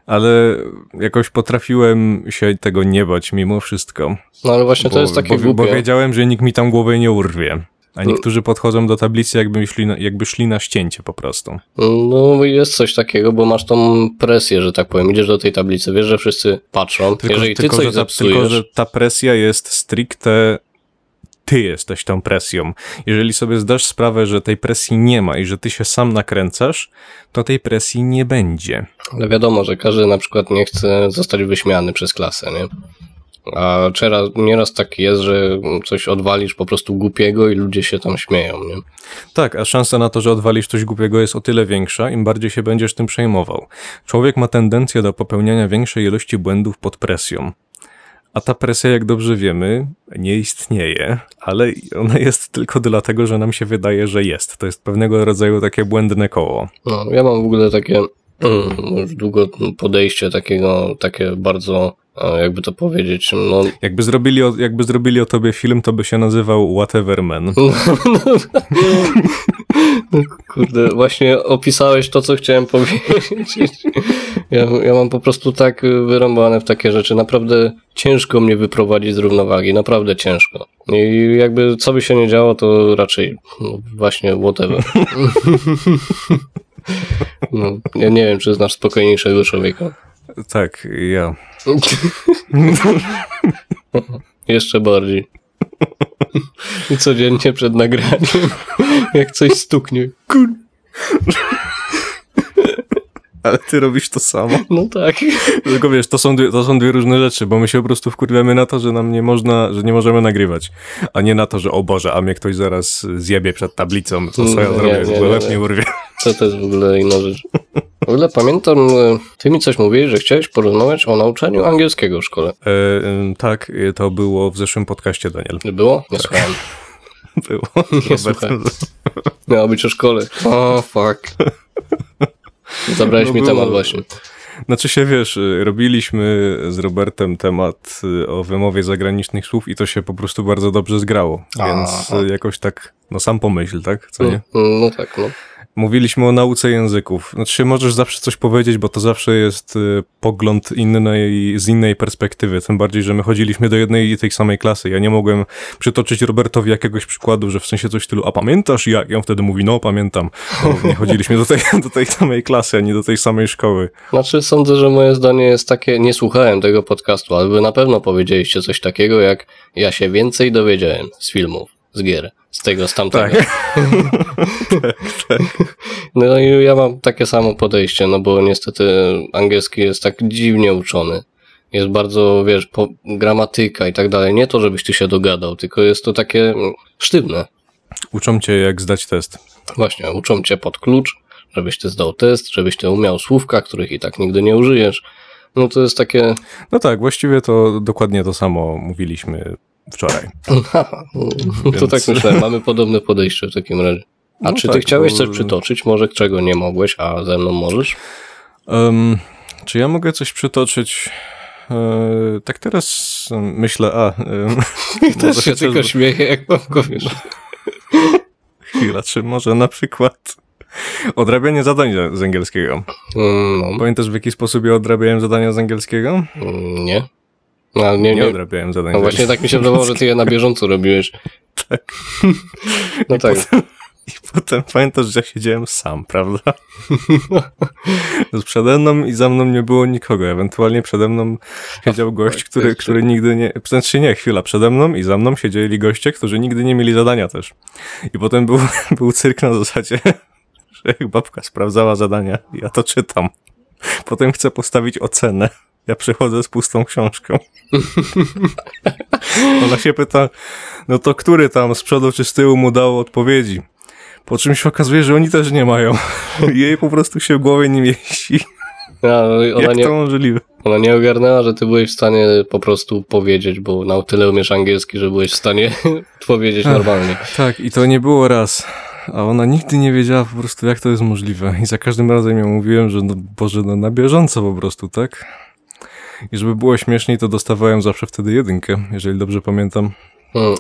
ale jakoś potrafiłem się tego nie bać mimo wszystko. No ale właśnie bo, to jest takie bo, głupie. bo wiedziałem, że nikt mi tam głowy nie urwie. A niektórzy podchodzą do tablicy, jakby szli na, jakby szli na ścięcie po prostu. No jest coś takiego, bo masz tą presję, że tak powiem. Idziesz do tej tablicy, wiesz, że wszyscy patrzą. Jeżeli ty coś że ta, zepsujesz... tylko, że ta presja jest stricte ty jesteś tą presją. Jeżeli sobie zdasz sprawę, że tej presji nie ma i że ty się sam nakręcasz, to tej presji nie będzie. Ale wiadomo, że każdy na przykład nie chce zostać wyśmiany przez klasę, nie? A teraz, nieraz tak jest, że coś odwalisz po prostu głupiego i ludzie się tam śmieją, nie? Tak, a szansa na to, że odwalisz coś głupiego jest o tyle większa, im bardziej się będziesz tym przejmował. Człowiek ma tendencję do popełniania większej ilości błędów pod presją. A ta presja, jak dobrze wiemy, nie istnieje, ale ona jest tylko dlatego, że nam się wydaje, że jest. To jest pewnego rodzaju takie błędne koło. No, ja mam w ogóle takie mm, już długo podejście takiego, takie bardzo, jakby to powiedzieć, no... Jakby zrobili, o, jakby zrobili o tobie film, to by się nazywał Whatever Man. No, kurde, właśnie opisałeś to, co chciałem powiedzieć. Ja, ja mam po prostu tak wyrąbane w takie rzeczy. Naprawdę ciężko mnie wyprowadzić z równowagi. Naprawdę ciężko. I jakby co by się nie działo, to raczej no, właśnie whatever. No, ja nie wiem, czy znasz spokojniejszego człowieka. Tak, ja. Jeszcze bardziej. I codziennie przed nagraniem, jak coś stuknie. Kur... Ale ty robisz to samo. No tak. Tylko wiesz, to są, dwie, to są dwie różne rzeczy, bo my się po prostu wkurwiamy na to, że nam nie można, że nie możemy nagrywać, a nie na to, że o Boże, a mnie ktoś zaraz zjebie przed tablicą, co, co ja zrobię, w ogóle łeb nie. nie urwie. To to jest w ogóle inna rzecz. W ogóle pamiętam, e, ty mi coś mówiłeś, że chciałeś porozmawiać o nauczaniu angielskiego w szkole. E, tak, e, to było w zeszłym podcaście, Daniel. Było? Nie słuchałem. Było. Nie słuchałem. Miało być o szkole. O, fuck. Zabrałeś No mi było. temat właśnie. Znaczy się, wiesz, y, robiliśmy z Robertem temat y, o wymowie zagranicznych słów i to się po prostu bardzo dobrze zgrało, więc y, jakoś tak, no sam pomyśl, tak, co nie? No, no tak, no. Mówiliśmy o nauce języków. Znaczy, możesz zawsze coś powiedzieć, bo to zawsze jest y, pogląd innej, z innej perspektywy. Tym bardziej, że my chodziliśmy do jednej i tej samej klasy. Ja nie mogłem przytoczyć Robertowi jakiegoś przykładu, że w sensie coś w stylu, a pamiętasz jak? I on wtedy mówi, no pamiętam. Bo nie chodziliśmy do tej, do tej samej klasy, ani do tej samej szkoły. Znaczy sądzę, że moje zdanie jest takie, nie słuchałem tego podcastu, ale wy na pewno powiedzieliście coś takiego, jak ja się więcej dowiedziałem z filmów, z gier, z tego, z tamtego. Tak. No i ja mam takie samo podejście, no bo niestety angielski jest tak dziwnie uczony. Jest bardzo, wiesz, po, gramatyka i tak dalej. Nie to, żebyś ty się dogadał, tylko jest to takie mm, sztywne. Uczą cię, jak zdać test. Właśnie, uczą cię pod klucz, żebyś ty zdał test, żebyś ty umiał słówka, których i tak nigdy nie użyjesz. No to jest takie... No tak, właściwie to dokładnie to samo mówiliśmy wczoraj. Haha, to Więc- tak myślałem, mamy podobne podejście w takim razie. A No czy tak, ty chciałeś bo- coś przytoczyć, może czego nie mogłeś, a ze mną możesz? Um, czy ja mogę coś przytoczyć? E, tak teraz myślę, a... Um, Też się tylko śmieję, jak mam powiesz. Chwila, czy może na przykład odrabianie zadań z- z angielskiego. Mm, No, Pamiętasz w jaki sposób ja odrabiałem zadania z angielskiego? mm, nie. No, ale nie, Nie nie. odrabiałem zadań No właśnie tak mi się wydawało, że ty je na bieżąco robiłeś. Tak. No tak. I potem pamiętasz, że ja siedziałem sam, prawda? Przede mną i za mną nie było nikogo. Ewentualnie przede mną siedział gość, który, który nigdy nie... Znaczy nie, chwila, przede mną i za mną siedzieli goście, którzy nigdy nie mieli zadania też. I potem był, był cyrk na zasadzie, że jak babka sprawdzała zadania, ja to czytam. Potem chcę postawić ocenę. Ja przychodzę z pustą książką. Ona się pyta, no to który tam z przodu czy z tyłu mu dał odpowiedzi? Po czym się okazuje, że oni też nie mają. Jej po prostu się w głowie nie mieści. Jak nie, to możliwe? ona nie ogarnęła, że ty byłeś w stanie po prostu powiedzieć, bo na tyle umiesz angielski, że byłeś w stanie powiedzieć normalnie. Tak, i to nie było raz. A ona nigdy nie wiedziała po prostu, jak to jest możliwe. I za każdym razem ją mówiłem, że no Boże, no na bieżąco po prostu, tak? I żeby było śmieszniej, to dostawałem zawsze wtedy jedynkę, jeżeli dobrze pamiętam.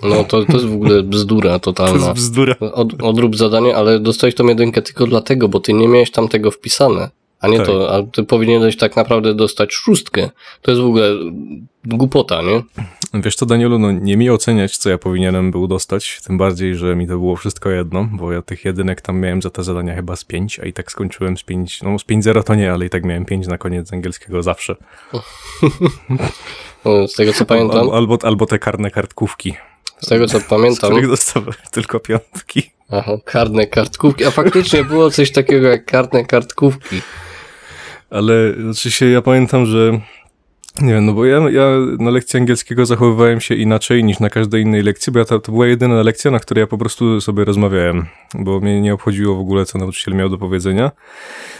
No to, to jest w ogóle bzdura To jest totalna. bzdura. Od, odrób zadanie, ale dostałeś tą jedynkę tylko dlatego, bo ty nie miałeś tam tego wpisane. A nie Tak. to, a ty powinieneś tak naprawdę dostać szóstkę. To jest w ogóle głupota, nie? Wiesz co, Danielu, no nie mi oceniać, co ja powinienem był dostać, tym bardziej, że mi to było wszystko jedno, bo ja tych jedynek tam miałem za te zadania chyba z 5, a i tak skończyłem z 5, no z 5-0 to nie, ale i tak miałem 5 na koniec z angielskiego zawsze. No, Z tego co pamiętam, Albo, albo, albo te karne kartkówki, z tego co z pamiętam, których dostawałem tylko piątki. aha, karne kartkówki, a faktycznie było coś takiego jak karne kartkówki. Ale oczywiście ja pamiętam, że nie wiem, no bo ja, ja na lekcji angielskiego zachowywałem się inaczej niż na każdej innej lekcji, bo ja to, to była jedyna lekcja, na której ja po prostu sobie rozmawiałem, bo mnie nie obchodziło w ogóle, co nauczyciel miał do powiedzenia.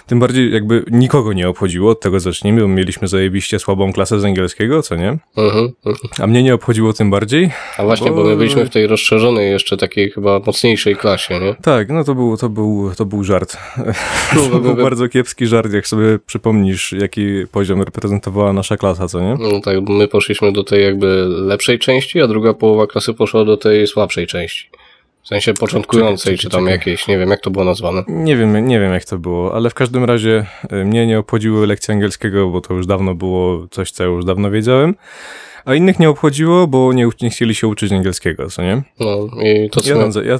Tym bardziej jakby nikogo nie obchodziło, od tego zacznijmy, bo mieliśmy zajebiście słabą klasę z angielskiego, co nie? Mhm. mhm. A mnie nie obchodziło tym bardziej. A właśnie, bo my byliśmy w tej rozszerzonej jeszcze takiej chyba mocniejszej klasie, nie? Tak, no to był, to był, to był żart. No, To był bardzo kiepski żart, jak sobie przypomnisz, jaki poziom reprezentowała nasza klasa, co nie? No tak, my poszliśmy do tej jakby lepszej części, a druga połowa klasy poszła do tej słabszej części. W sensie początkującej, czy tam jakiejś, nie wiem jak to było nazwane. Nie wiem, nie wiem jak to było, ale w każdym razie y, mnie nie obchodziły lekcje angielskiego, bo to już dawno było coś, co ja już dawno wiedziałem. A innych nie obchodziło, bo nie, nie chcieli się uczyć angielskiego, co nie? No i to co, Ja, mia- tam za- ja,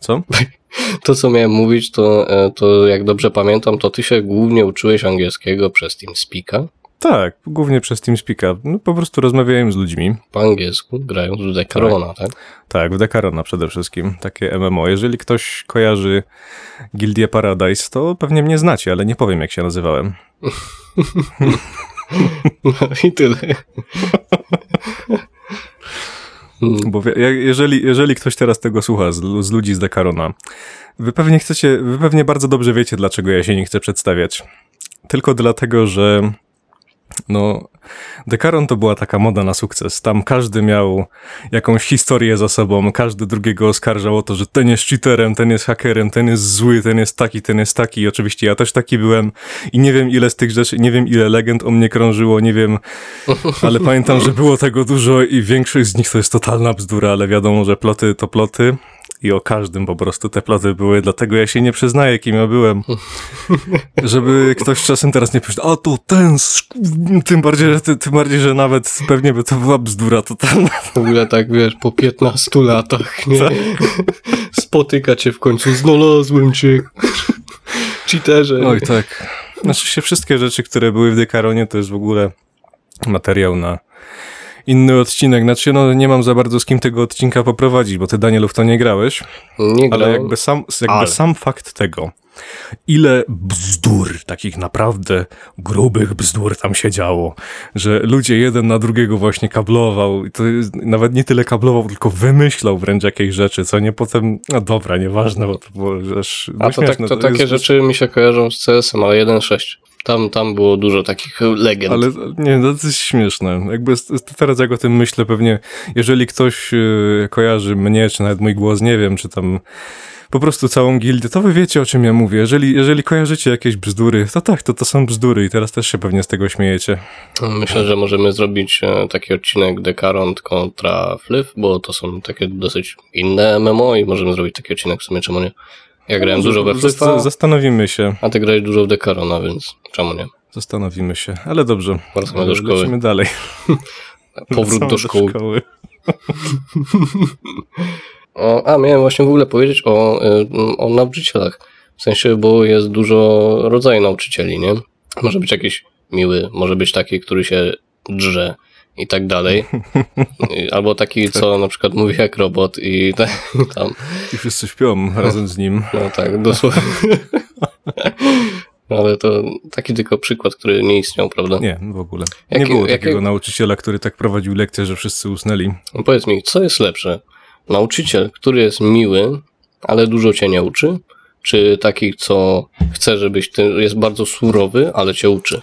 co? to, co miałem mówić, to, e, to jak dobrze pamiętam, to ty się głównie uczyłeś angielskiego przez TeamSpeaka. Tak, głównie przez TeamSpeaka. No, po prostu rozmawiałem z ludźmi. Po angielsku, grając w Decarona, tak? Tak, w Decarona przede wszystkim, takie MMO. Jeżeli ktoś kojarzy Gildię Paradise, to pewnie mnie znacie, ale nie powiem jak się nazywałem. No i tyle. Mm, Bo jeżeli, jeżeli ktoś teraz tego słucha z, z ludzi z Decarona, wy pewnie chcecie, wy pewnie bardzo dobrze wiecie, dlaczego ja się nie chcę przedstawiać. Tylko dlatego, że no, Decaron to była taka moda na sukces. Tam każdy miał jakąś historię za sobą, każdy drugiego oskarżał o to, że ten jest cheaterem, ten jest hakerem, ten jest zły, ten jest taki, ten jest taki. I oczywiście ja też taki byłem i nie wiem ile z tych rzeczy, nie wiem ile legend o mnie krążyło, nie wiem, ale pamiętam, że było tego dużo i większość z nich to jest totalna bzdura, ale wiadomo, że ploty to ploty. I o każdym po prostu te ploty były, dlatego ja się nie przyznaję, kim ja byłem. Żeby ktoś czasem teraz nie powiedział, a to ten, tym bardziej, że, tym bardziej, że nawet pewnie by to była bzdura totalna. W ogóle tak, wiesz, po 15 latach, nie? Spotyka cię w końcu, znalazłem cię. Cheaterze. Oj, tak. Znaczy się wszystkie rzeczy, które były w Dekaronie, to jest w ogóle materiał na inny odcinek. Znaczy, no nie mam za bardzo z kim tego odcinka poprowadzić, bo ty, Danielu, w to nie grałeś. Nie Ale grałem. jakby sam, jakby Ale. sam fakt tego, ile bzdur, takich naprawdę grubych bzdur tam się działo, że ludzie jeden na drugiego właśnie kablował i to nawet nie tyle kablował, tylko wymyślał wręcz jakieś rzeczy, co nie potem, no dobra, nieważne, bo to było aż A to, tak, śmieszne, to, takie jest- rzeczy mi się kojarzą z CS-em, ale 1.6. Tam, tam było dużo takich legend. Ale nie, to jest śmieszne. Jakby teraz jak o tym myślę, pewnie jeżeli ktoś y, kojarzy mnie, czy nawet mój głos, nie wiem, czy tam po prostu całą gildię, to wy wiecie o czym ja mówię. Jeżeli, jeżeli kojarzycie jakieś bzdury, to tak, to to są bzdury i teraz też się pewnie z tego śmiejecie. Myślę, że możemy zrobić e, taki odcinek Decaron kontra Flyf, bo to są takie dosyć inne MMO i możemy zrobić taki odcinek w sumie, czemu nie? Ja grałem dużo we Flyfa, Zastanowimy się, a ty grałeś dużo w Decarona, więc czemu nie? zastanowimy się, ale dobrze. Wracamy do szkoły. Lecimy dalej. Powrót do szkoły. szkoły. O, a, miałem właśnie w ogóle powiedzieć o, y, o nauczycielach. W sensie, bo jest dużo rodzajów nauczycieli, nie? Może być jakiś miły, może być taki, który się drze i tak dalej. Albo taki, co na przykład mówi jak robot i ta- tam, I wszyscy śpią razem z nim. no tak, dosłownie. Ale to taki tylko przykład, który nie istniał, prawda? Nie, w ogóle. Nie było takiego nauczyciela, który tak prowadził lekcję, że wszyscy usnęli. No Powiedz mi, co jest lepsze? Nauczyciel, który jest miły, ale dużo cię nie uczy? Czy taki, co chce, żebyś ty, jest bardzo surowy, ale cię uczy?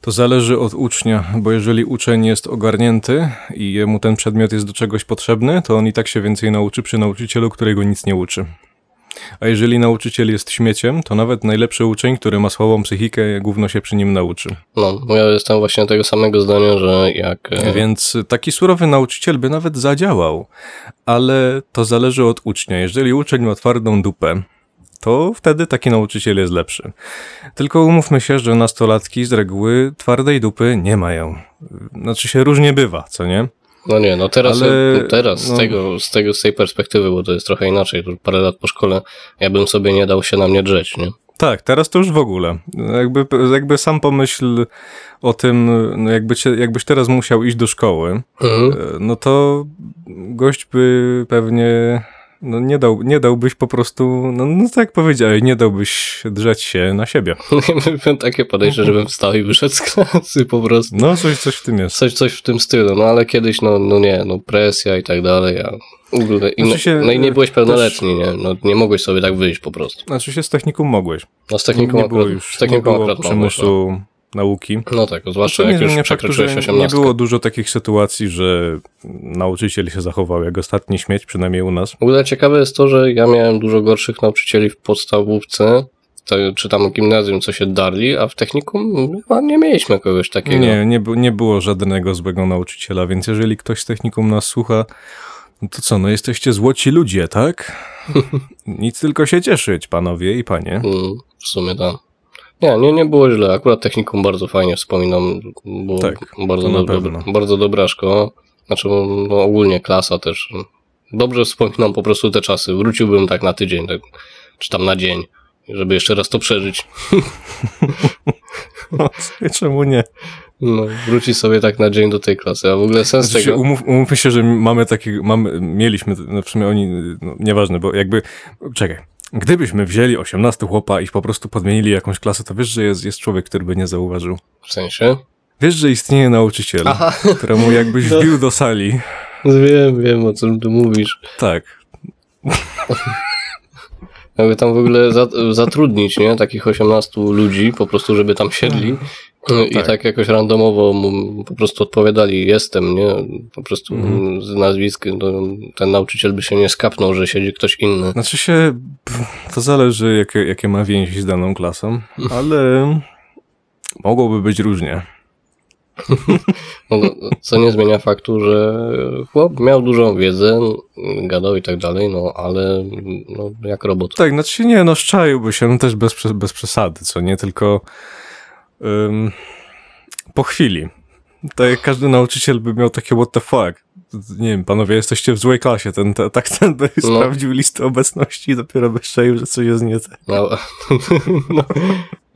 To zależy od ucznia, bo jeżeli uczeń jest ogarnięty i jemu ten przedmiot jest do czegoś potrzebny, to on i tak się więcej nauczy przy nauczycielu, którego nic nie uczy. A jeżeli nauczyciel jest śmieciem, to nawet najlepszy uczeń, który ma słabą psychikę, gówno się przy nim nauczy. No, bo ja jestem właśnie tego samego zdania, że jak... e, Więc taki surowy nauczyciel by nawet zadziałał, ale to zależy od ucznia. Jeżeli uczeń ma twardą dupę to wtedy taki nauczyciel jest lepszy. Tylko umówmy się, że nastolatki z reguły twardej dupy nie mają. Znaczy się różnie bywa, co nie? No nie, no teraz, Ale, no teraz no- Z, tego, z tego, z tej perspektywy, bo to jest trochę inaczej, parę lat po szkole, ja bym sobie nie dał się na mnie drzeć, nie? Tak, teraz to już w ogóle. Jakby, jakby sam pomyśl o tym, no jakby cię, jakbyś teraz musiał iść do szkoły, Mhm. e, no to gość by pewnie no nie, dał, nie dałbyś po prostu, no, no tak jak powiedziałeś, nie dałbyś drzeć się na siebie. Miałem takie podejście, żebym wstał i wyszedł z klasy po prostu. No coś, coś w tym jest. Coś, coś w tym stylu, no ale kiedyś, no, no nie, no presja i tak dalej, a ogóle, i, Znaczy się, no i nie byłeś też- pełnoletni, nie, no nie mogłeś sobie tak wyjść po prostu. Znaczy się z techniką mogłeś. No z Nie, techniką nie było akurat, już z nie techniką było akurat mogłeś, no. Nauki. no tak, zwłaszcza jak nie już przekroczyłeś że 18. nie było dużo takich sytuacji, że nauczyciel się zachował jak ostatni śmieć, przynajmniej u nas. W ogóle ciekawe jest to, że ja miałem dużo gorszych nauczycieli w podstawówce, czy tam gimnazjum, co się darli, a w technikum chyba nie mieliśmy kogoś takiego. Nie, nie, nie było żadnego złego nauczyciela, więc jeżeli ktoś z technikum nas słucha, no to co, no jesteście złoci ludzie, tak? Nic tylko się cieszyć, panowie i panie. Mm, w sumie tak. Nie, nie, nie było źle. Akurat technikum bardzo fajnie wspominam. Było Tak, bardzo, pewno. bardzo dobra szkoła. Znaczy, no, ogólnie klasa też. Dobrze wspominam po prostu te czasy. Wróciłbym tak na tydzień, tak, czy tam na dzień, żeby jeszcze raz to przeżyć. No, czemu nie? No, wrócić sobie tak na dzień do tej klasy. A w ogóle sens Znaczy tego. umów, umówmy się, że mamy takie, mamy, mieliśmy, no w sumie oni, no, nieważne, bo jakby, czekaj, gdybyśmy wzięli 18 chłopa i po prostu podmienili jakąś klasę, to wiesz, że jest, jest człowiek, który by nie zauważył. W sensie. Wiesz, że istnieje nauczyciel, Aha. któremu jakbyś No. wbił do sali, Wiem, wiem o czym ty mówisz. tak, Jakby tam w ogóle za, zatrudnić, nie? Takich 18 ludzi, po prostu, żeby tam siedli i tak. tak. jakoś randomowo mu po prostu odpowiadali jestem, nie? Po prostu Mhm. z nazwiskiem, to ten nauczyciel by się nie skapnął, że siedzi ktoś inny. Znaczy się, to zależy jakie, jakie ma więzi z daną klasą, ale mogłoby być różnie. No, co nie zmienia faktu, że chłop miał dużą wiedzę, gadał i tak dalej, no ale no, jak robot. Tak, znaczy nie, no szczaiłby się, no też bez, bez przesady, co nie, tylko ym, po chwili. Tak jak każdy nauczyciel by miał takie what the fuck. Nie wiem, panowie, jesteście w złej klasie. Ten, te, tak ten by No. sprawdził listę obecności i dopiero by szczaił, że coś jest nie tak. No, no,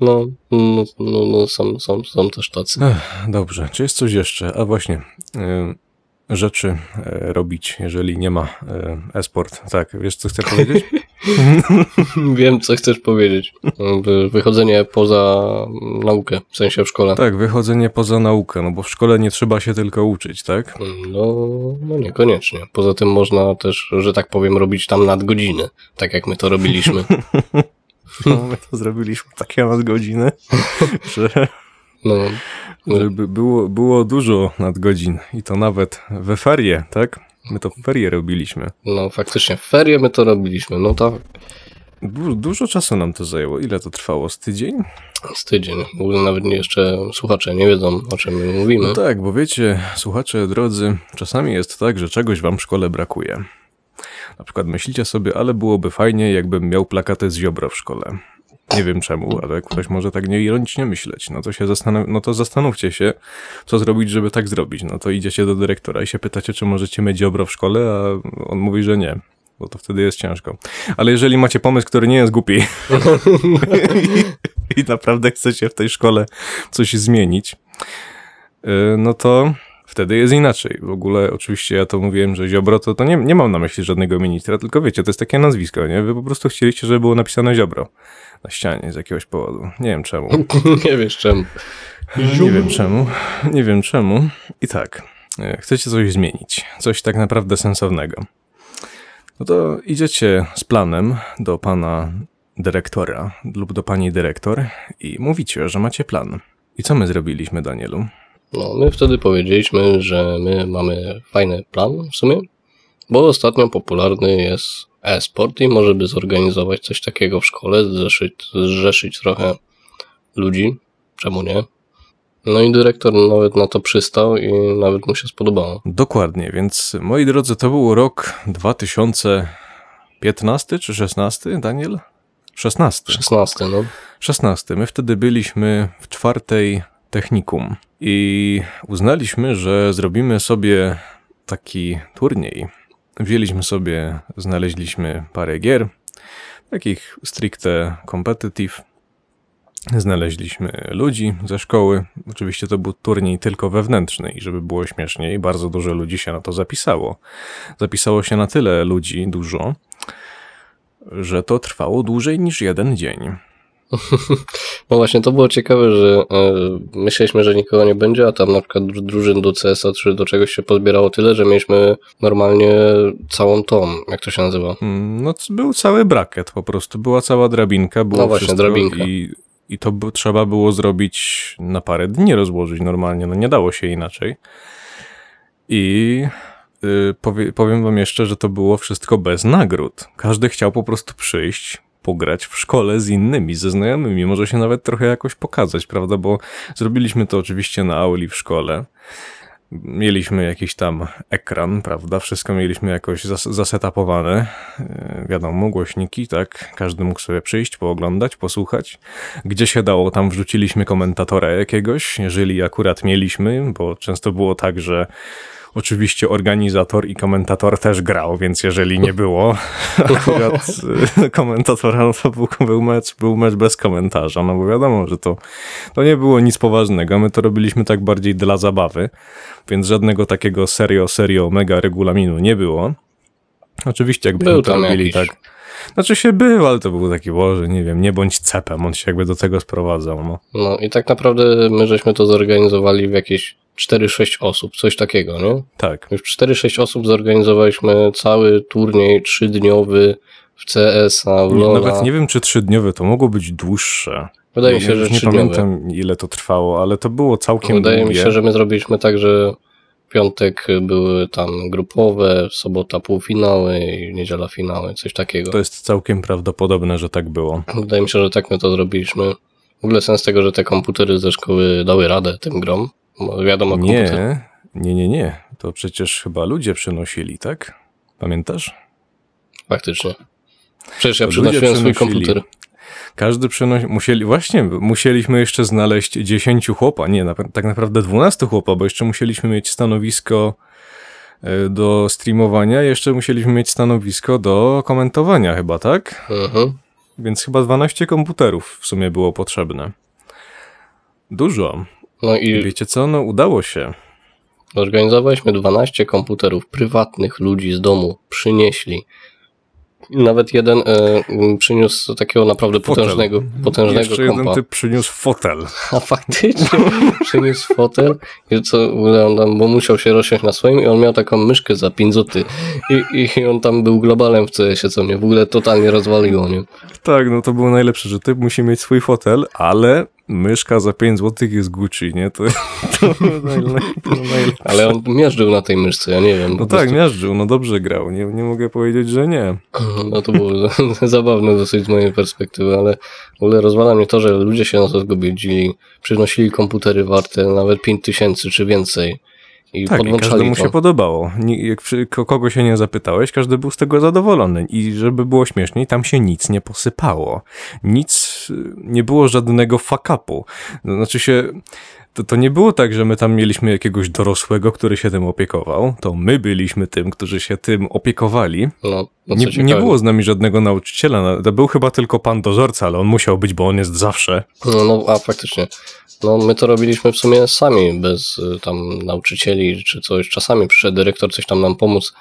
no, no, no, no są, są, są też tacy. Ech, dobrze, czy jest coś jeszcze? A właśnie, ym, rzeczy e, robić, jeżeli nie ma e, e-sport. Tak, wiesz co chcę powiedzieć? Wiem, co chcesz powiedzieć. Wy- Wychodzenie poza naukę, w sensie w szkole. tak, wychodzenie poza naukę, no bo w szkole nie trzeba się tylko uczyć, tak? No, no niekoniecznie. Poza tym można też, że tak powiem, robić tam nadgodziny, tak jak my to robiliśmy. No, my to zrobiliśmy takie nadgodziny, że No, żeby było, było dużo nadgodzin i to nawet we ferie, tak? My to w ferie robiliśmy. no faktycznie, w ferie my to robiliśmy. No to Du dużo czasu nam to zajęło. Ile to trwało? Z tydzień? z tydzień. W ogóle nawet nie jeszcze słuchacze nie wiedzą, o czym my mówimy. No tak, bo wiecie, słuchacze drodzy, czasami jest tak, że czegoś wam w szkole brakuje. Na przykład myślicie sobie, ale byłoby fajnie, jakbym miał plakaty z Ziobro w szkole. Nie wiem czemu, ale ktoś może tak nieironicznie myśleć. No to się zastanow- no to zastanówcie się, co zrobić, żeby tak zrobić. No to idziecie do dyrektora i się pytacie, czy możecie mieć Ziobro w szkole, a on mówi, że nie. Bo to wtedy jest ciężko. Ale jeżeli macie pomysł, który nie jest głupi i, i naprawdę chcecie w tej szkole coś zmienić, yy, no to wtedy jest inaczej. W ogóle oczywiście ja to mówiłem, że Ziobro to, to nie, nie mam na myśli żadnego ministra, tylko wiecie, to jest takie nazwisko, nie? Wy po prostu chcieliście, żeby było napisane Ziobro na ścianie z jakiegoś powodu. Nie wiem czemu. nie wiesz czemu. Nie wiem czemu. Nie wiem czemu. I tak, e, chcecie coś zmienić, coś tak naprawdę sensownego. No to idziecie z planem do pana dyrektora lub do pani dyrektor i mówicie, że macie plan. I co my zrobiliśmy, Danielu? No, my wtedy powiedzieliśmy, że my mamy fajny plan w sumie, bo ostatnio popularny jest e-sport i może by zorganizować coś takiego w szkole, zrzeszyć, zrzeszyć trochę ludzi. Czemu nie? No i dyrektor nawet na to przystał i nawet mu się spodobało. Dokładnie, więc moi drodzy, to był rok 2015 czy 16, Daniel? 16. 16, no. 16. My wtedy byliśmy w czwartej technikum i uznaliśmy, że zrobimy sobie taki turniej. Wzięliśmy sobie, znaleźliśmy parę gier, takich stricte competitive. Znaleźliśmy ludzi ze szkoły. Oczywiście to był turniej tylko wewnętrzny i żeby było śmieszniej, bardzo dużo ludzi się na to zapisało. Zapisało się na tyle ludzi, dużo, że to trwało dłużej niż jeden dzień. No właśnie, to było ciekawe, że e, myśleliśmy, że nikogo nie będzie, a tam na przykład dru- drużyn do CS-a czy do czegoś się pozbierało tyle, że mieliśmy normalnie całą tą, jak to się nazywa? Mm, No, był cały braket po prostu, była cała drabinka, było No właśnie, drabinka. i, i to trzeba było zrobić na parę dni rozłożyć normalnie, no nie dało się inaczej. I y, powie, powiem wam jeszcze, że to było wszystko bez nagród. Każdy chciał po prostu przyjść, pograć w szkole z innymi, ze znajomymi, może się nawet trochę jakoś pokazać, prawda, bo zrobiliśmy to oczywiście na auli w szkole. Mieliśmy jakiś tam ekran, prawda? Wszystko mieliśmy jakoś zas- zasetapowane. Yy, Wiadomo, głośniki, tak? Każdy mógł sobie przyjść, pooglądać, posłuchać. Gdzie się dało, tam wrzuciliśmy komentatora jakiegoś, jeżeli akurat mieliśmy, bo często było tak, że oczywiście organizator i komentator też grał, więc jeżeli nie było akurat yy, komentatora, no to był, był, mecz, był mecz bez komentarza, no bo wiadomo, że to, to nie było nic poważnego. My to robiliśmy tak bardziej dla zabawy więc żadnego takiego serio, serio, mega regulaminu nie było. Oczywiście jakbyśmy Był to robili jakiś. tak. Znaczy się był, ale to był taki, boże, nie wiem, nie bądź cepem, on się jakby do tego sprowadzał, no. No i tak naprawdę my żeśmy to zorganizowali w jakieś 4-6 osób, coś takiego, nie? Tak. Już 4-6 osób zorganizowaliśmy cały turniej trzydniowy w CS-a, w LoL'a. nawet nie wiem, czy trzydniowe, to mogło być dłuższe. Wydaje mi się, że nie trzydniowy. pamiętam, ile to trwało, ale to było całkiem Wydaje mi długie. się, że my zrobiliśmy tak, że piątek były tam grupowe, sobota półfinały i niedziela finały, coś takiego. To jest całkiem prawdopodobne, że tak było. Wydaje mi się, że tak my to zrobiliśmy. W ogóle sens tego, że te komputery ze szkoły dały radę tym grom. Wiadomo, komputer. Nie, nie, nie, nie. To przecież chyba ludzie przynosili, tak? Pamiętasz? Faktycznie. Przecież ja To przynosiłem swój komputer. Każdy przynosi, musieli, właśnie, musieliśmy jeszcze znaleźć 10 chłopa, nie, na, tak naprawdę 12 chłopa, bo jeszcze musieliśmy mieć stanowisko e, do streamowania, jeszcze musieliśmy mieć stanowisko do komentowania chyba, tak? Mhm. Więc chyba 12 komputerów w sumie było potrzebne. Dużo. No I wiecie co? No udało się. Zorganizowaliśmy 12 komputerów prywatnych ludzi z domu. Przynieśli. Nawet jeden m, przyniósł takiego naprawdę Fotel. potężnego, potężnego Jeszcze jeden kompa. typ przyniósł fotel. A faktycznie przyniósł fotel, i co, w ogóle on tam, bo musiał się rozsiąść na swoim i on miał taką myszkę za 5 zł. I, I on tam był globalem w CS-ie, co mnie w ogóle totalnie rozwaliło, nie? Tak, no to było najlepsze, że typ musi mieć swój fotel, ale myszka za 5 zł jest Gucci, nie? To, to to. Ale on miażdżył na tej myszce, ja nie wiem. No tak, prostu- miażdżył, no dobrze grał, nie, nie mogę powiedzieć, że nie. No to było zabawne dosyć z mojej perspektywy, ale w ogóle rozwala mnie to, że ludzie się na to zgodzili, przynosili komputery warte nawet 5000 czy więcej i Tak, i każdemu to. się podobało. Jak kogo się nie zapytałeś, każdy był z tego zadowolony. I żeby było śmieszniej, tam się nic nie posypało. Nic, nie było żadnego fuck-upu. To Znaczy się, to, to nie było tak, że my tam mieliśmy jakiegoś dorosłego, który się tym opiekował. To my byliśmy tym, którzy się tym opiekowali. No, no Nie, nie było z nami żadnego nauczyciela. To był chyba tylko pan dozorca, ale on musiał być, bo on jest zawsze. No, no, a faktycznie. No, my to robiliśmy w sumie sami, bez y, tam nauczycieli czy coś. Czasami przyszedł dyrektor coś tam nam pomóc.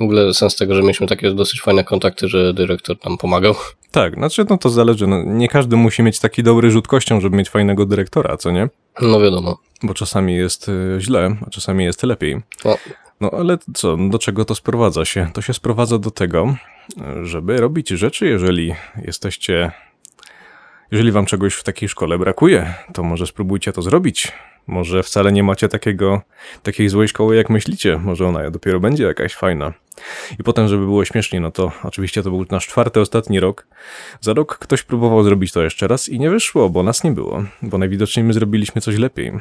W ogóle sens tego, że mieliśmy takie dosyć fajne kontakty, że dyrektor nam pomagał. Tak, znaczy no to zależy. No, nie każdy musi mieć taki dobry rzut kością, żeby mieć fajnego dyrektora, co nie? No wiadomo. Bo czasami jest y, źle, a czasami jest lepiej. No, No ale co, do czego to sprowadza się? To się sprowadza do tego, żeby robić rzeczy, jeżeli jesteście. Jeżeli wam czegoś w takiej szkole brakuje, to może spróbujcie to zrobić. Może wcale nie macie takiego, takiej złej szkoły, jak myślicie. Może ona dopiero będzie jakaś fajna. I potem, żeby było śmieszniej, no to oczywiście to był nasz czwarty, ostatni rok. Za rok ktoś próbował zrobić to jeszcze raz i nie wyszło, bo nas nie było. Bo najwidoczniej my zrobiliśmy coś lepiej.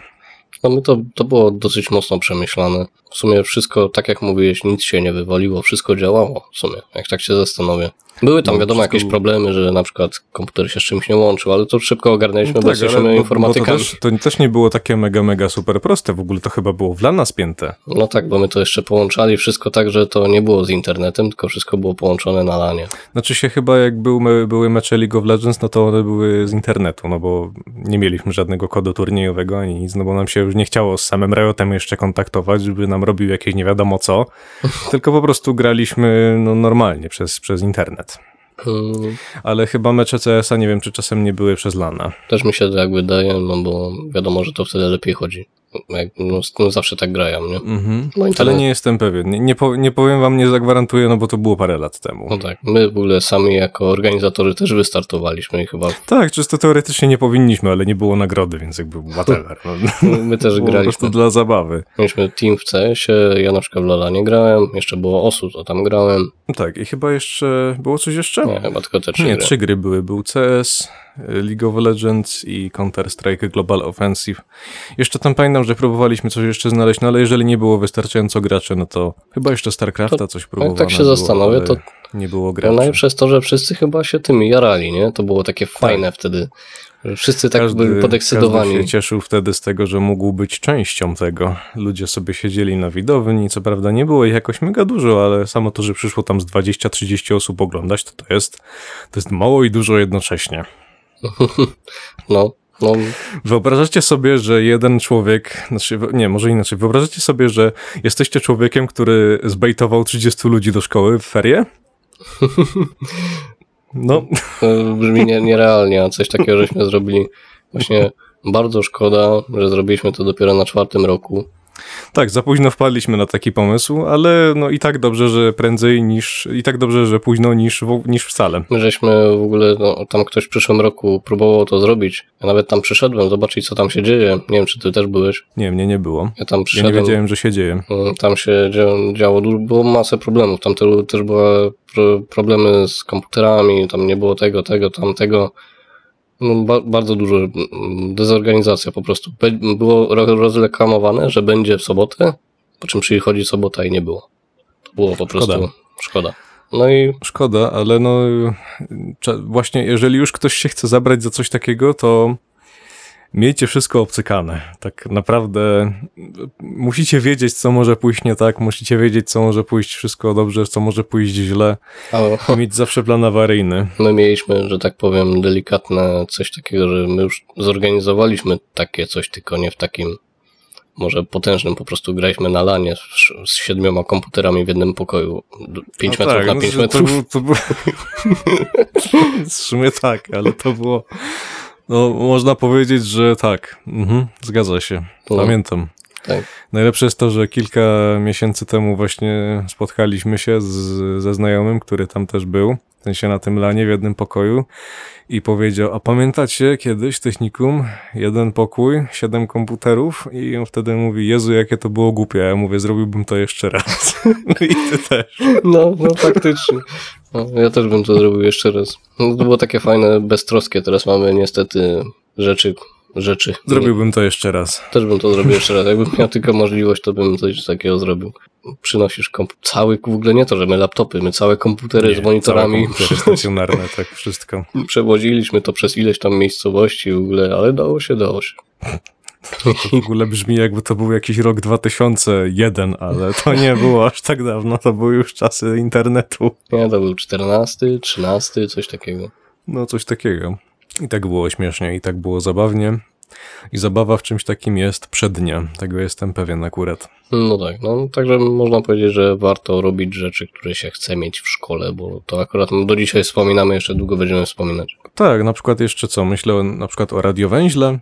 No my to, to było dosyć mocno przemyślane. W sumie wszystko, tak jak mówiłeś, nic się nie wywaliło, wszystko działało w sumie, jak tak się zastanowię. Były tam No, wiadomo jakieś było- problemy, że na przykład komputer się z czymś nie łączył, ale to szybko ogarnęliśmy, bo tak, to informatykami. też, to też nie było takie mega, mega super proste. W ogóle to chyba było w lana spięte. No tak, bo my to jeszcze połączali wszystko tak, że to nie było z internetem, tylko wszystko było połączone na lanie. Znaczy się chyba jak był, były mecze League of Legends, no to one były z internetu, no bo nie mieliśmy żadnego kodu turniejowego ani nic, no bo nam się już nie chciało z samym Riotem jeszcze kontaktować, żeby nam robił jakieś nie wiadomo co, tylko po prostu graliśmy no, normalnie przez, przez internet. Ale chyba mecze CS-a nie wiem, czy czasem nie były przez lana. Też mi się tak wydaje, no bo wiadomo, że to wtedy lepiej chodzi. Jak, no, no zawsze tak grają, nie? Mhm. No, Ale nie jestem pewien. Nie, nie, po, nie powiem wam, nie zagwarantuję, no bo to było parę lat temu. No tak, my w ogóle sami jako organizatorzy też wystartowaliśmy i chyba Tak, czysto teoretycznie nie powinniśmy, ale nie było nagrody, więc jakby whatever. No. my też Było po prostu graliśmy. dla zabawy. Mieliśmy team w CS-ie, ja na przykład w Lola nie grałem, jeszcze było Osu, to tam grałem. No tak, i chyba jeszcze, było coś jeszcze? Nie, chyba tylko te trzy Nie, gry. trzy gry były. Był CS, League of Legends i Counter-Strike Global Offensive. Jeszcze tam pamiętam, że próbowaliśmy coś jeszcze znaleźć, no ale jeżeli nie było wystarczająco graczy, no to chyba jeszcze StarCrafta coś próbowano. tak się było, zastanowię, to- Nie było graczy. najlepsze jest to, że wszyscy chyba się tymi jarali, nie? To było takie fajne wtedy. Że wszyscy tak byli podekscytowani. Każdy się cieszył wtedy z tego, że mógł być częścią tego. Ludzie sobie siedzieli na widowni, co prawda nie było ich jakoś mega dużo, ale samo to, że przyszło tam z 20-30 osób oglądać, to to jest, to jest mało i dużo jednocześnie. No, no, Wyobrażacie sobie, że jeden człowiek, znaczy, nie, może inaczej, wyobrażacie sobie, że jesteście człowiekiem, który zbejtował 30 ludzi do szkoły w ferie? No, brzmi nie, nierealnie, a coś takiego żeśmy zrobili. Właśnie bardzo szkoda, że zrobiliśmy to dopiero na czwartym roku. Tak, za późno wpadliśmy na taki pomysł, ale no i tak dobrze, że prędzej niż, i tak dobrze, że późno niż, niż wcale. My żeśmy w ogóle, no, tam ktoś w przyszłym roku próbował to zrobić. Ja nawet tam przyszedłem zobaczyć, co tam się dzieje. Nie wiem, czy ty też byłeś. Nie, mnie nie było. Ja tam Ja przyszedłem. nie wiedziałem, że się dzieje. Mm, Tam się dzia- działo, dużo- było masę problemów. Tam też były pro, problemy z komputerami, tam nie było tego, tego, tamtego. No, ba, bardzo dużo mm, dezorganizacja po prostu. Be- Było ro- rozreklamowane, że będzie w sobotę, po czym przychodzi sobota i nie było. To było po prostu Szkoda. szkoda. No i Szkoda, ale no cza- właśnie jeżeli już ktoś się chce zabrać za coś takiego, to miejcie wszystko obcykane. Tak naprawdę musicie wiedzieć, co może pójść nie tak, musicie wiedzieć, co może pójść wszystko dobrze, co może pójść źle. ale I mieć zawsze plan awaryjny. my mieliśmy, że tak powiem, delikatne coś takiego, że my już zorganizowaliśmy takie coś, tylko nie w takim może potężnym, po prostu graliśmy na lanie z, z siedmioma komputerami w jednym pokoju. 5 No metrów tak, na 5 no, metrów. To, było- to było... w sumie tak, ale to było... No, można powiedzieć, że tak. Mhm, zgadza się. Pamiętam. Tak. Najlepsze jest to, że kilka miesięcy temu właśnie spotkaliśmy się z, ze znajomym, który tam też był, w sensie na tym lanie w jednym pokoju i powiedział, a pamiętacie kiedyś technikum, jeden pokój, siedem komputerów i on wtedy mówi, Jezu, jakie to było głupie, ja mówię, zrobiłbym to jeszcze raz. No I ty też. No, no faktycznie. No, ja też bym to zrobił jeszcze raz. No, to było takie fajne, beztroskie. Teraz mamy niestety rzeczy, rzeczy. Zrobiłbym to jeszcze raz. Też bym to zrobił jeszcze raz. Jakbym miał tylko możliwość, to bym coś takiego zrobił. Przynosisz cały, w ogóle nie to, że my laptopy, my całe komputery z Nie, monitorami. całe komputery stacjonarne, tak wszystko. Przewoziliśmy to przez ileś tam miejscowości w ogóle, ale dało się, dało się. W ogóle brzmi jakby to był jakiś rok 2001, ale to nie było aż tak dawno, to były już czasy internetu. Nie, to był 14, 13, coś takiego. No, coś takiego. I tak było śmiesznie, i tak było zabawnie. I zabawa w czymś takim jest przednia. Tego jestem pewien akurat. No tak, no także można powiedzieć, że warto robić rzeczy, które się chce mieć w szkole, bo to akurat do dzisiaj wspominamy, jeszcze długo będziemy wspominać. Tak, na przykład jeszcze co? Myślę na przykład o radiowęźle.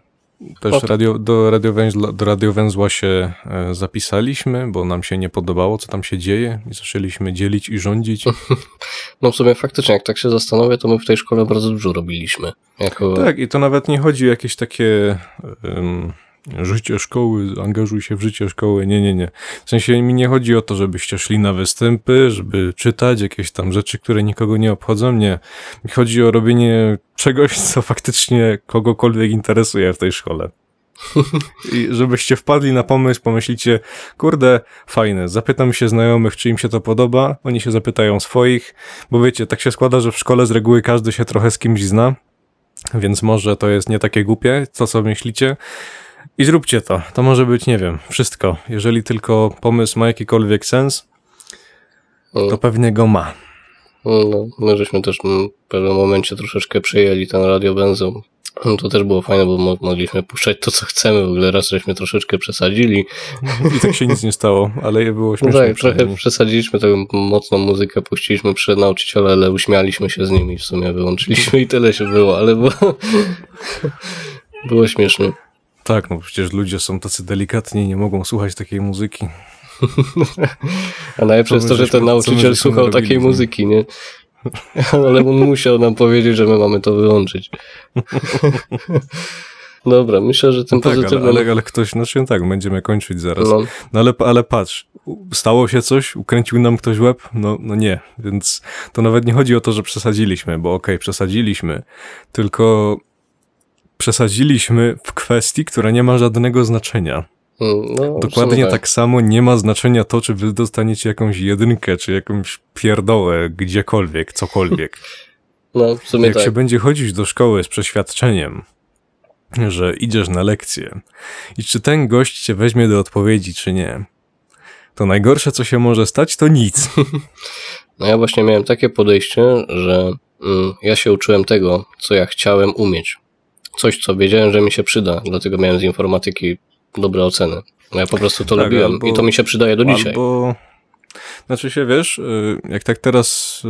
Też radio, do, radiowęźla, do radiowęzła się e, zapisaliśmy, bo nam się nie podobało, co tam się dzieje i zaczęliśmy dzielić i rządzić. No w sumie faktycznie, jak tak się zastanowię, to my w tej szkole bardzo dużo robiliśmy. Jako... Tak, i to nawet nie chodzi o jakieś takie um, życie szkoły, angażuj się w życie szkoły. Nie, nie, nie. W sensie mi nie chodzi o to, żebyście szli na występy, żeby czytać jakieś tam rzeczy, które nikogo nie obchodzą. Nie. Mi chodzi o robienie czegoś, co faktycznie kogokolwiek interesuje w tej szkole. I żebyście wpadli na pomysł, pomyślicie, kurde, fajne, zapytam się znajomych, czy im się to podoba, oni się zapytają swoich, bo wiecie, tak się składa, że w szkole z reguły każdy się trochę z kimś zna, więc może to jest nie takie głupie, to co myślicie. I zróbcie to. To może być, nie wiem, wszystko. Jeżeli tylko pomysł ma jakikolwiek sens, to pewnie go ma. No, my żeśmy też w pewnym momencie troszeczkę przejęli ten radio benzą. To też było fajne, bo mo- mogliśmy puszczać to, co chcemy. W ogóle raz żeśmy troszeczkę przesadzili. I tak się nic nie stało, ale było No śmieszne. tak, trochę przesadziliśmy taką mocną muzykę, puściliśmy przed nauczyciela, ale uśmialiśmy się z nimi w sumie, wyłączyliśmy i tyle się było, ale było, było śmiesznie. Tak, no przecież ludzie są tacy delikatni i nie mogą słuchać takiej muzyki. A najlepsze jest to, że ten nauczyciel słuchał takiej muzyki, nie? Ale on musiał nam powiedzieć, że my mamy to wyłączyć. Dobra, myślę, że tym No tak, ale, pozytywnym... ale, ale ktoś, znaczy tak, będziemy kończyć zaraz. no, No ale, ale patrz, stało się coś, ukręcił nam ktoś łeb? No, no nie, więc to nawet nie chodzi o to, że przesadziliśmy, bo okej, przesadziliśmy, tylko przesadziliśmy w kwestii, która nie ma żadnego znaczenia. mm, no, Dokładnie tak. samo nie ma znaczenia to, czy wy dostaniecie jakąś jedynkę, czy jakąś pierdołę gdziekolwiek, cokolwiek. No, w sumie Jak tak. się będzie chodzić do szkoły z przeświadczeniem, że idziesz na lekcję i czy ten gość cię weźmie do odpowiedzi, czy nie, to najgorsze, co się może stać, to nic. No ja właśnie miałem takie podejście, że mm, ja się uczyłem tego, co ja chciałem umieć. Coś, co wiedziałem, że mi się przyda, dlatego miałem z informatyki dobre oceny. No ja po prostu to Tak, lubiłem albo- i to mi się przydaje do dzisiaj. Albo, znaczy się, wiesz, y, jak tak teraz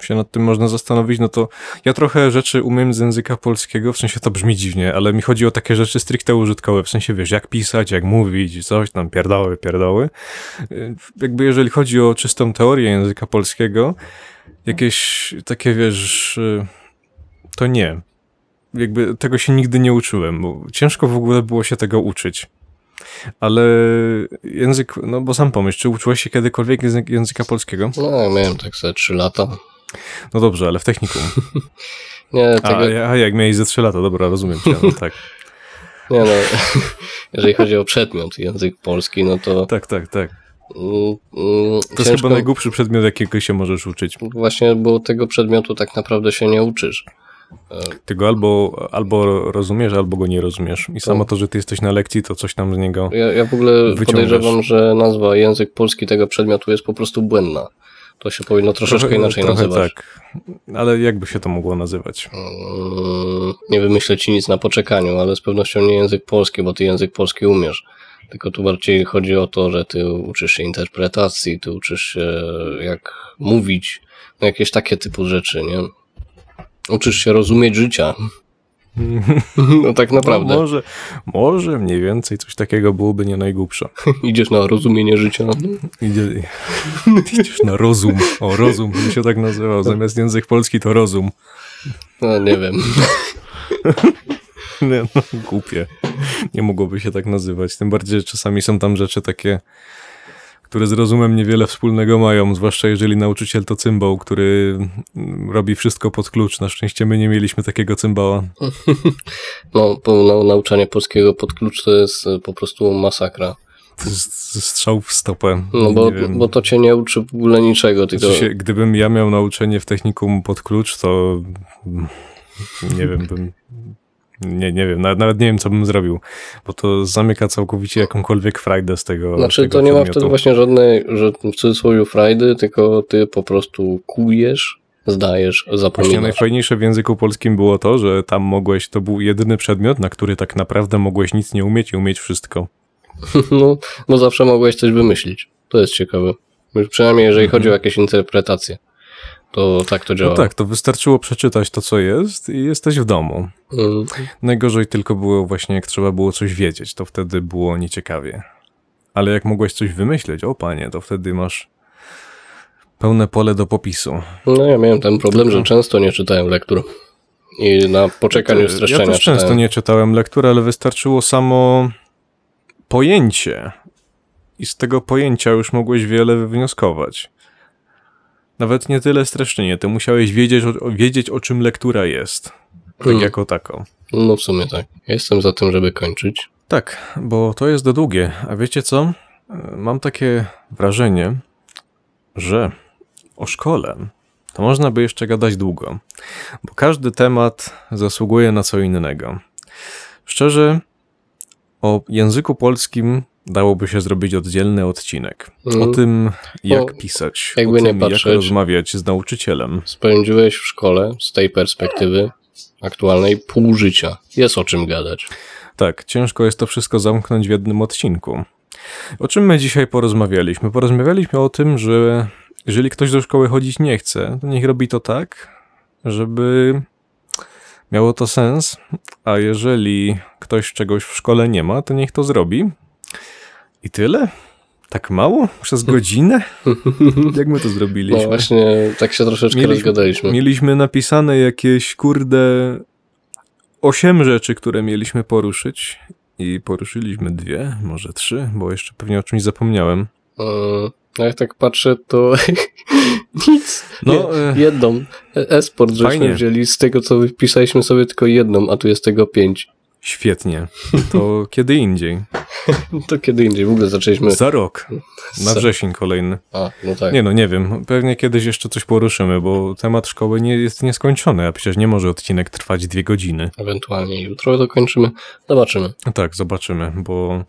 y, się nad tym można zastanowić, no to ja trochę rzeczy umiem z języka polskiego, w sensie to brzmi dziwnie, ale mi chodzi o takie rzeczy stricte użytkowe, w sensie, wiesz, jak pisać, jak mówić, coś tam, pierdoły, pierdoły. Y, Jakby jeżeli chodzi o czystą teorię języka polskiego, jakieś takie, wiesz, to nie. Jakby tego się nigdy nie uczyłem, bo ciężko w ogóle było się tego uczyć. Ale język, no bo sam pomyśl, czy uczyłeś się kiedykolwiek język, języka polskiego? No, miałem tak ze 3 lata. No dobrze, ale w technikum. Nie, A, tego, a jak miałeś ze 3 lata, dobra, rozumiem cię, no tak. nie no, jeżeli chodzi o przedmiot język polski, no to Tak, tak, tak. mm, mm, To jest chyba najgłupszy przedmiot, jakiego się możesz uczyć. Właśnie, bo tego przedmiotu tak naprawdę się nie uczysz. Tego albo, albo rozumiesz, albo go nie rozumiesz. I samo to, że ty jesteś na lekcji, to coś tam z niego... Ja, ja w ogóle Wyciągasz. podejrzewam, że nazwa język polski tego przedmiotu jest po prostu błędna. To się powinno troszeczkę inaczej trochę nazywać. tak. Ale jakby się to mogło nazywać? Mm, Nie wymyślę ci nic na poczekaniu, ale z pewnością nie język polski, bo ty język polski umiesz. Tylko tu bardziej chodzi o to, że ty uczysz się interpretacji, ty uczysz się jak mówić, no jakieś takie typu rzeczy, nie? Uczysz się rozumieć życia. No tak naprawdę. No, może, może mniej więcej coś takiego byłoby nie najgłupsze. Idziesz na rozumienie życia. Idzie, idziesz na rozum. O, rozum by się tak nazywał. Zamiast język polski to rozum. No nie wiem. Nie, no, głupie. Nie mogłoby się tak nazywać. Tym bardziej, że czasami są tam rzeczy takie, które z rozumem niewiele wspólnego mają, zwłaszcza jeżeli nauczyciel to cymbał, który mm, robi wszystko pod klucz. Na szczęście my nie mieliśmy takiego cymbała. No, nauczanie polskiego pod klucz to jest e, po prostu masakra. To jest strzał w stopę. No bo, bo to cię nie uczy w ogóle niczego, tylko Znaczy się, gdybym ja miał nauczenie w technikum pod klucz, to mm, nie wiem, bym. Nie, nie wiem, nawet, nawet nie wiem, co bym zrobił, bo to zamyka całkowicie jakąkolwiek frajdę z tego. Znaczy, tego to nie ma wtedy właśnie żadnej, że w cudzysłowie frajdy, tylko ty po prostu kujesz, zdajesz, Właśnie zapominasz. najfajniejsze w języku polskim było to, że tam mogłeś, to był jedyny przedmiot, na który tak naprawdę mogłeś nic nie umieć i umieć wszystko. No, bo zawsze mogłeś coś wymyślić. To jest ciekawe. Przynajmniej jeżeli Mhm. chodzi o jakieś interpretacje. To tak to działa. No tak, to wystarczyło przeczytać to, co jest i jesteś w domu. Mm, Najgorzej tylko było właśnie, jak trzeba było coś wiedzieć, to wtedy było nieciekawie. Ale jak mogłeś coś wymyśleć, o panie, to wtedy masz pełne pole do popisu. No ja miałem ten problem, że często nie czytałem lektur. I na poczekaniu streszczenia Ja też często czytałem. nie czytałem lektury, ale wystarczyło samo pojęcie. I z tego pojęcia już mogłeś wiele wywnioskować. Nawet nie tyle streszczenie, ty musiałeś wiedzieć o, wiedzieć, o czym lektura jest. Tak Hmm. jako tako. No w sumie tak. Jestem za tym, żeby kończyć. Tak, bo to jest długie. A wiecie co? Mam takie wrażenie, że o szkole to można by jeszcze gadać długo, bo każdy temat zasługuje na co innego. Szczerze, o języku polskim dałoby się zrobić oddzielny odcinek. O Mm. tym, jak No, pisać, jakby o nie tym, jak patrzeć. rozmawiać z nauczycielem. Spędziłeś w szkole z tej perspektywy aktualnej pół życia. Jest o czym gadać. Tak, ciężko jest to wszystko zamknąć w jednym odcinku. O czym my dzisiaj porozmawialiśmy? Porozmawialiśmy o tym, że jeżeli ktoś do szkoły chodzić nie chce, to niech robi to tak, żeby miało to sens, a jeżeli ktoś czegoś w szkole nie ma, to niech to zrobi. I tyle? Tak mało? Przez godzinę? Jak my to No zrobiliśmy? właśnie, tak się troszeczkę Mieliśmy- rozgadaliśmy. Mieliśmy napisane jakieś, kurde, osiem rzeczy, które mieliśmy poruszyć i poruszyliśmy dwie, może trzy, bo jeszcze pewnie o czymś zapomniałem. Mm, Jak tak patrzę, to nic. No, Nie, e, jedną. E- Esport żeśmy wzięli z tego, co wypisaliśmy sobie tylko jedną, a tu jest tego pięć. Świetnie. To kiedy indziej. To kiedy indziej. W ogóle zaczęliśmy... Za rok. Na wrzesień kolejny. A, no tak. Nie no, nie wiem. Pewnie kiedyś jeszcze coś poruszymy, bo temat szkoły nie jest nieskończony, a przecież nie może odcinek trwać dwie godziny. Ewentualnie jutro dokończymy. Zobaczymy. Tak, zobaczymy, bo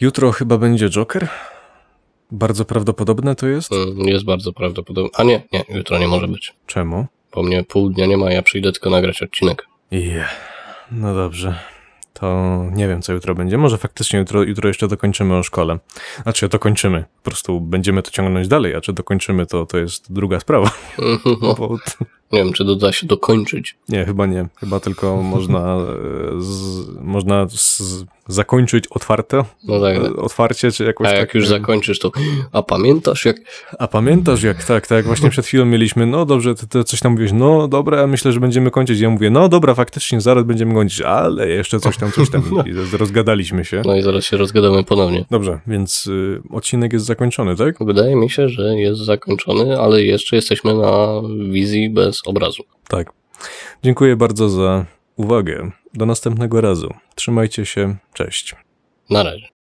jutro chyba będzie Joker. Bardzo prawdopodobne to jest. Mm, Jest bardzo prawdopodobne. A nie, nie, jutro nie może być. Czemu? Po mnie pół dnia nie ma, ja przyjdę tylko nagrać odcinek. Yeah. No dobrze. To nie wiem, co jutro będzie. Może faktycznie jutro, jutro jeszcze dokończymy o szkole. A czy dokończymy? Po prostu będziemy to ciągnąć dalej, a czy dokończymy, to, to jest druga sprawa. Bo, Nie wiem, czy doda się dokończyć. nie, chyba nie. Chyba tylko można, e, z, można z, zakończyć otwarte. No tak, tak. e, Otwarcie, czy jakoś A jak tak. już zakończysz, to a pamiętasz jak... A pamiętasz jak, tak, tak, właśnie przed chwilą mieliśmy, no dobrze, ty, ty coś tam mówiłeś, no dobra, myślę, że będziemy kończyć. Ja mówię, no dobra, faktycznie zaraz będziemy kończyć, ale jeszcze coś tam, coś tam. I rozgadaliśmy się. No i zaraz się rozgadamy ponownie. Dobrze, więc y, odcinek jest zakończony, tak? Wydaje mi się, że jest zakończony, ale jeszcze jesteśmy na wizji bez obrazu. Tak. Dziękuję bardzo za uwagę. Do następnego razu. Trzymajcie się. Cześć. Na razie.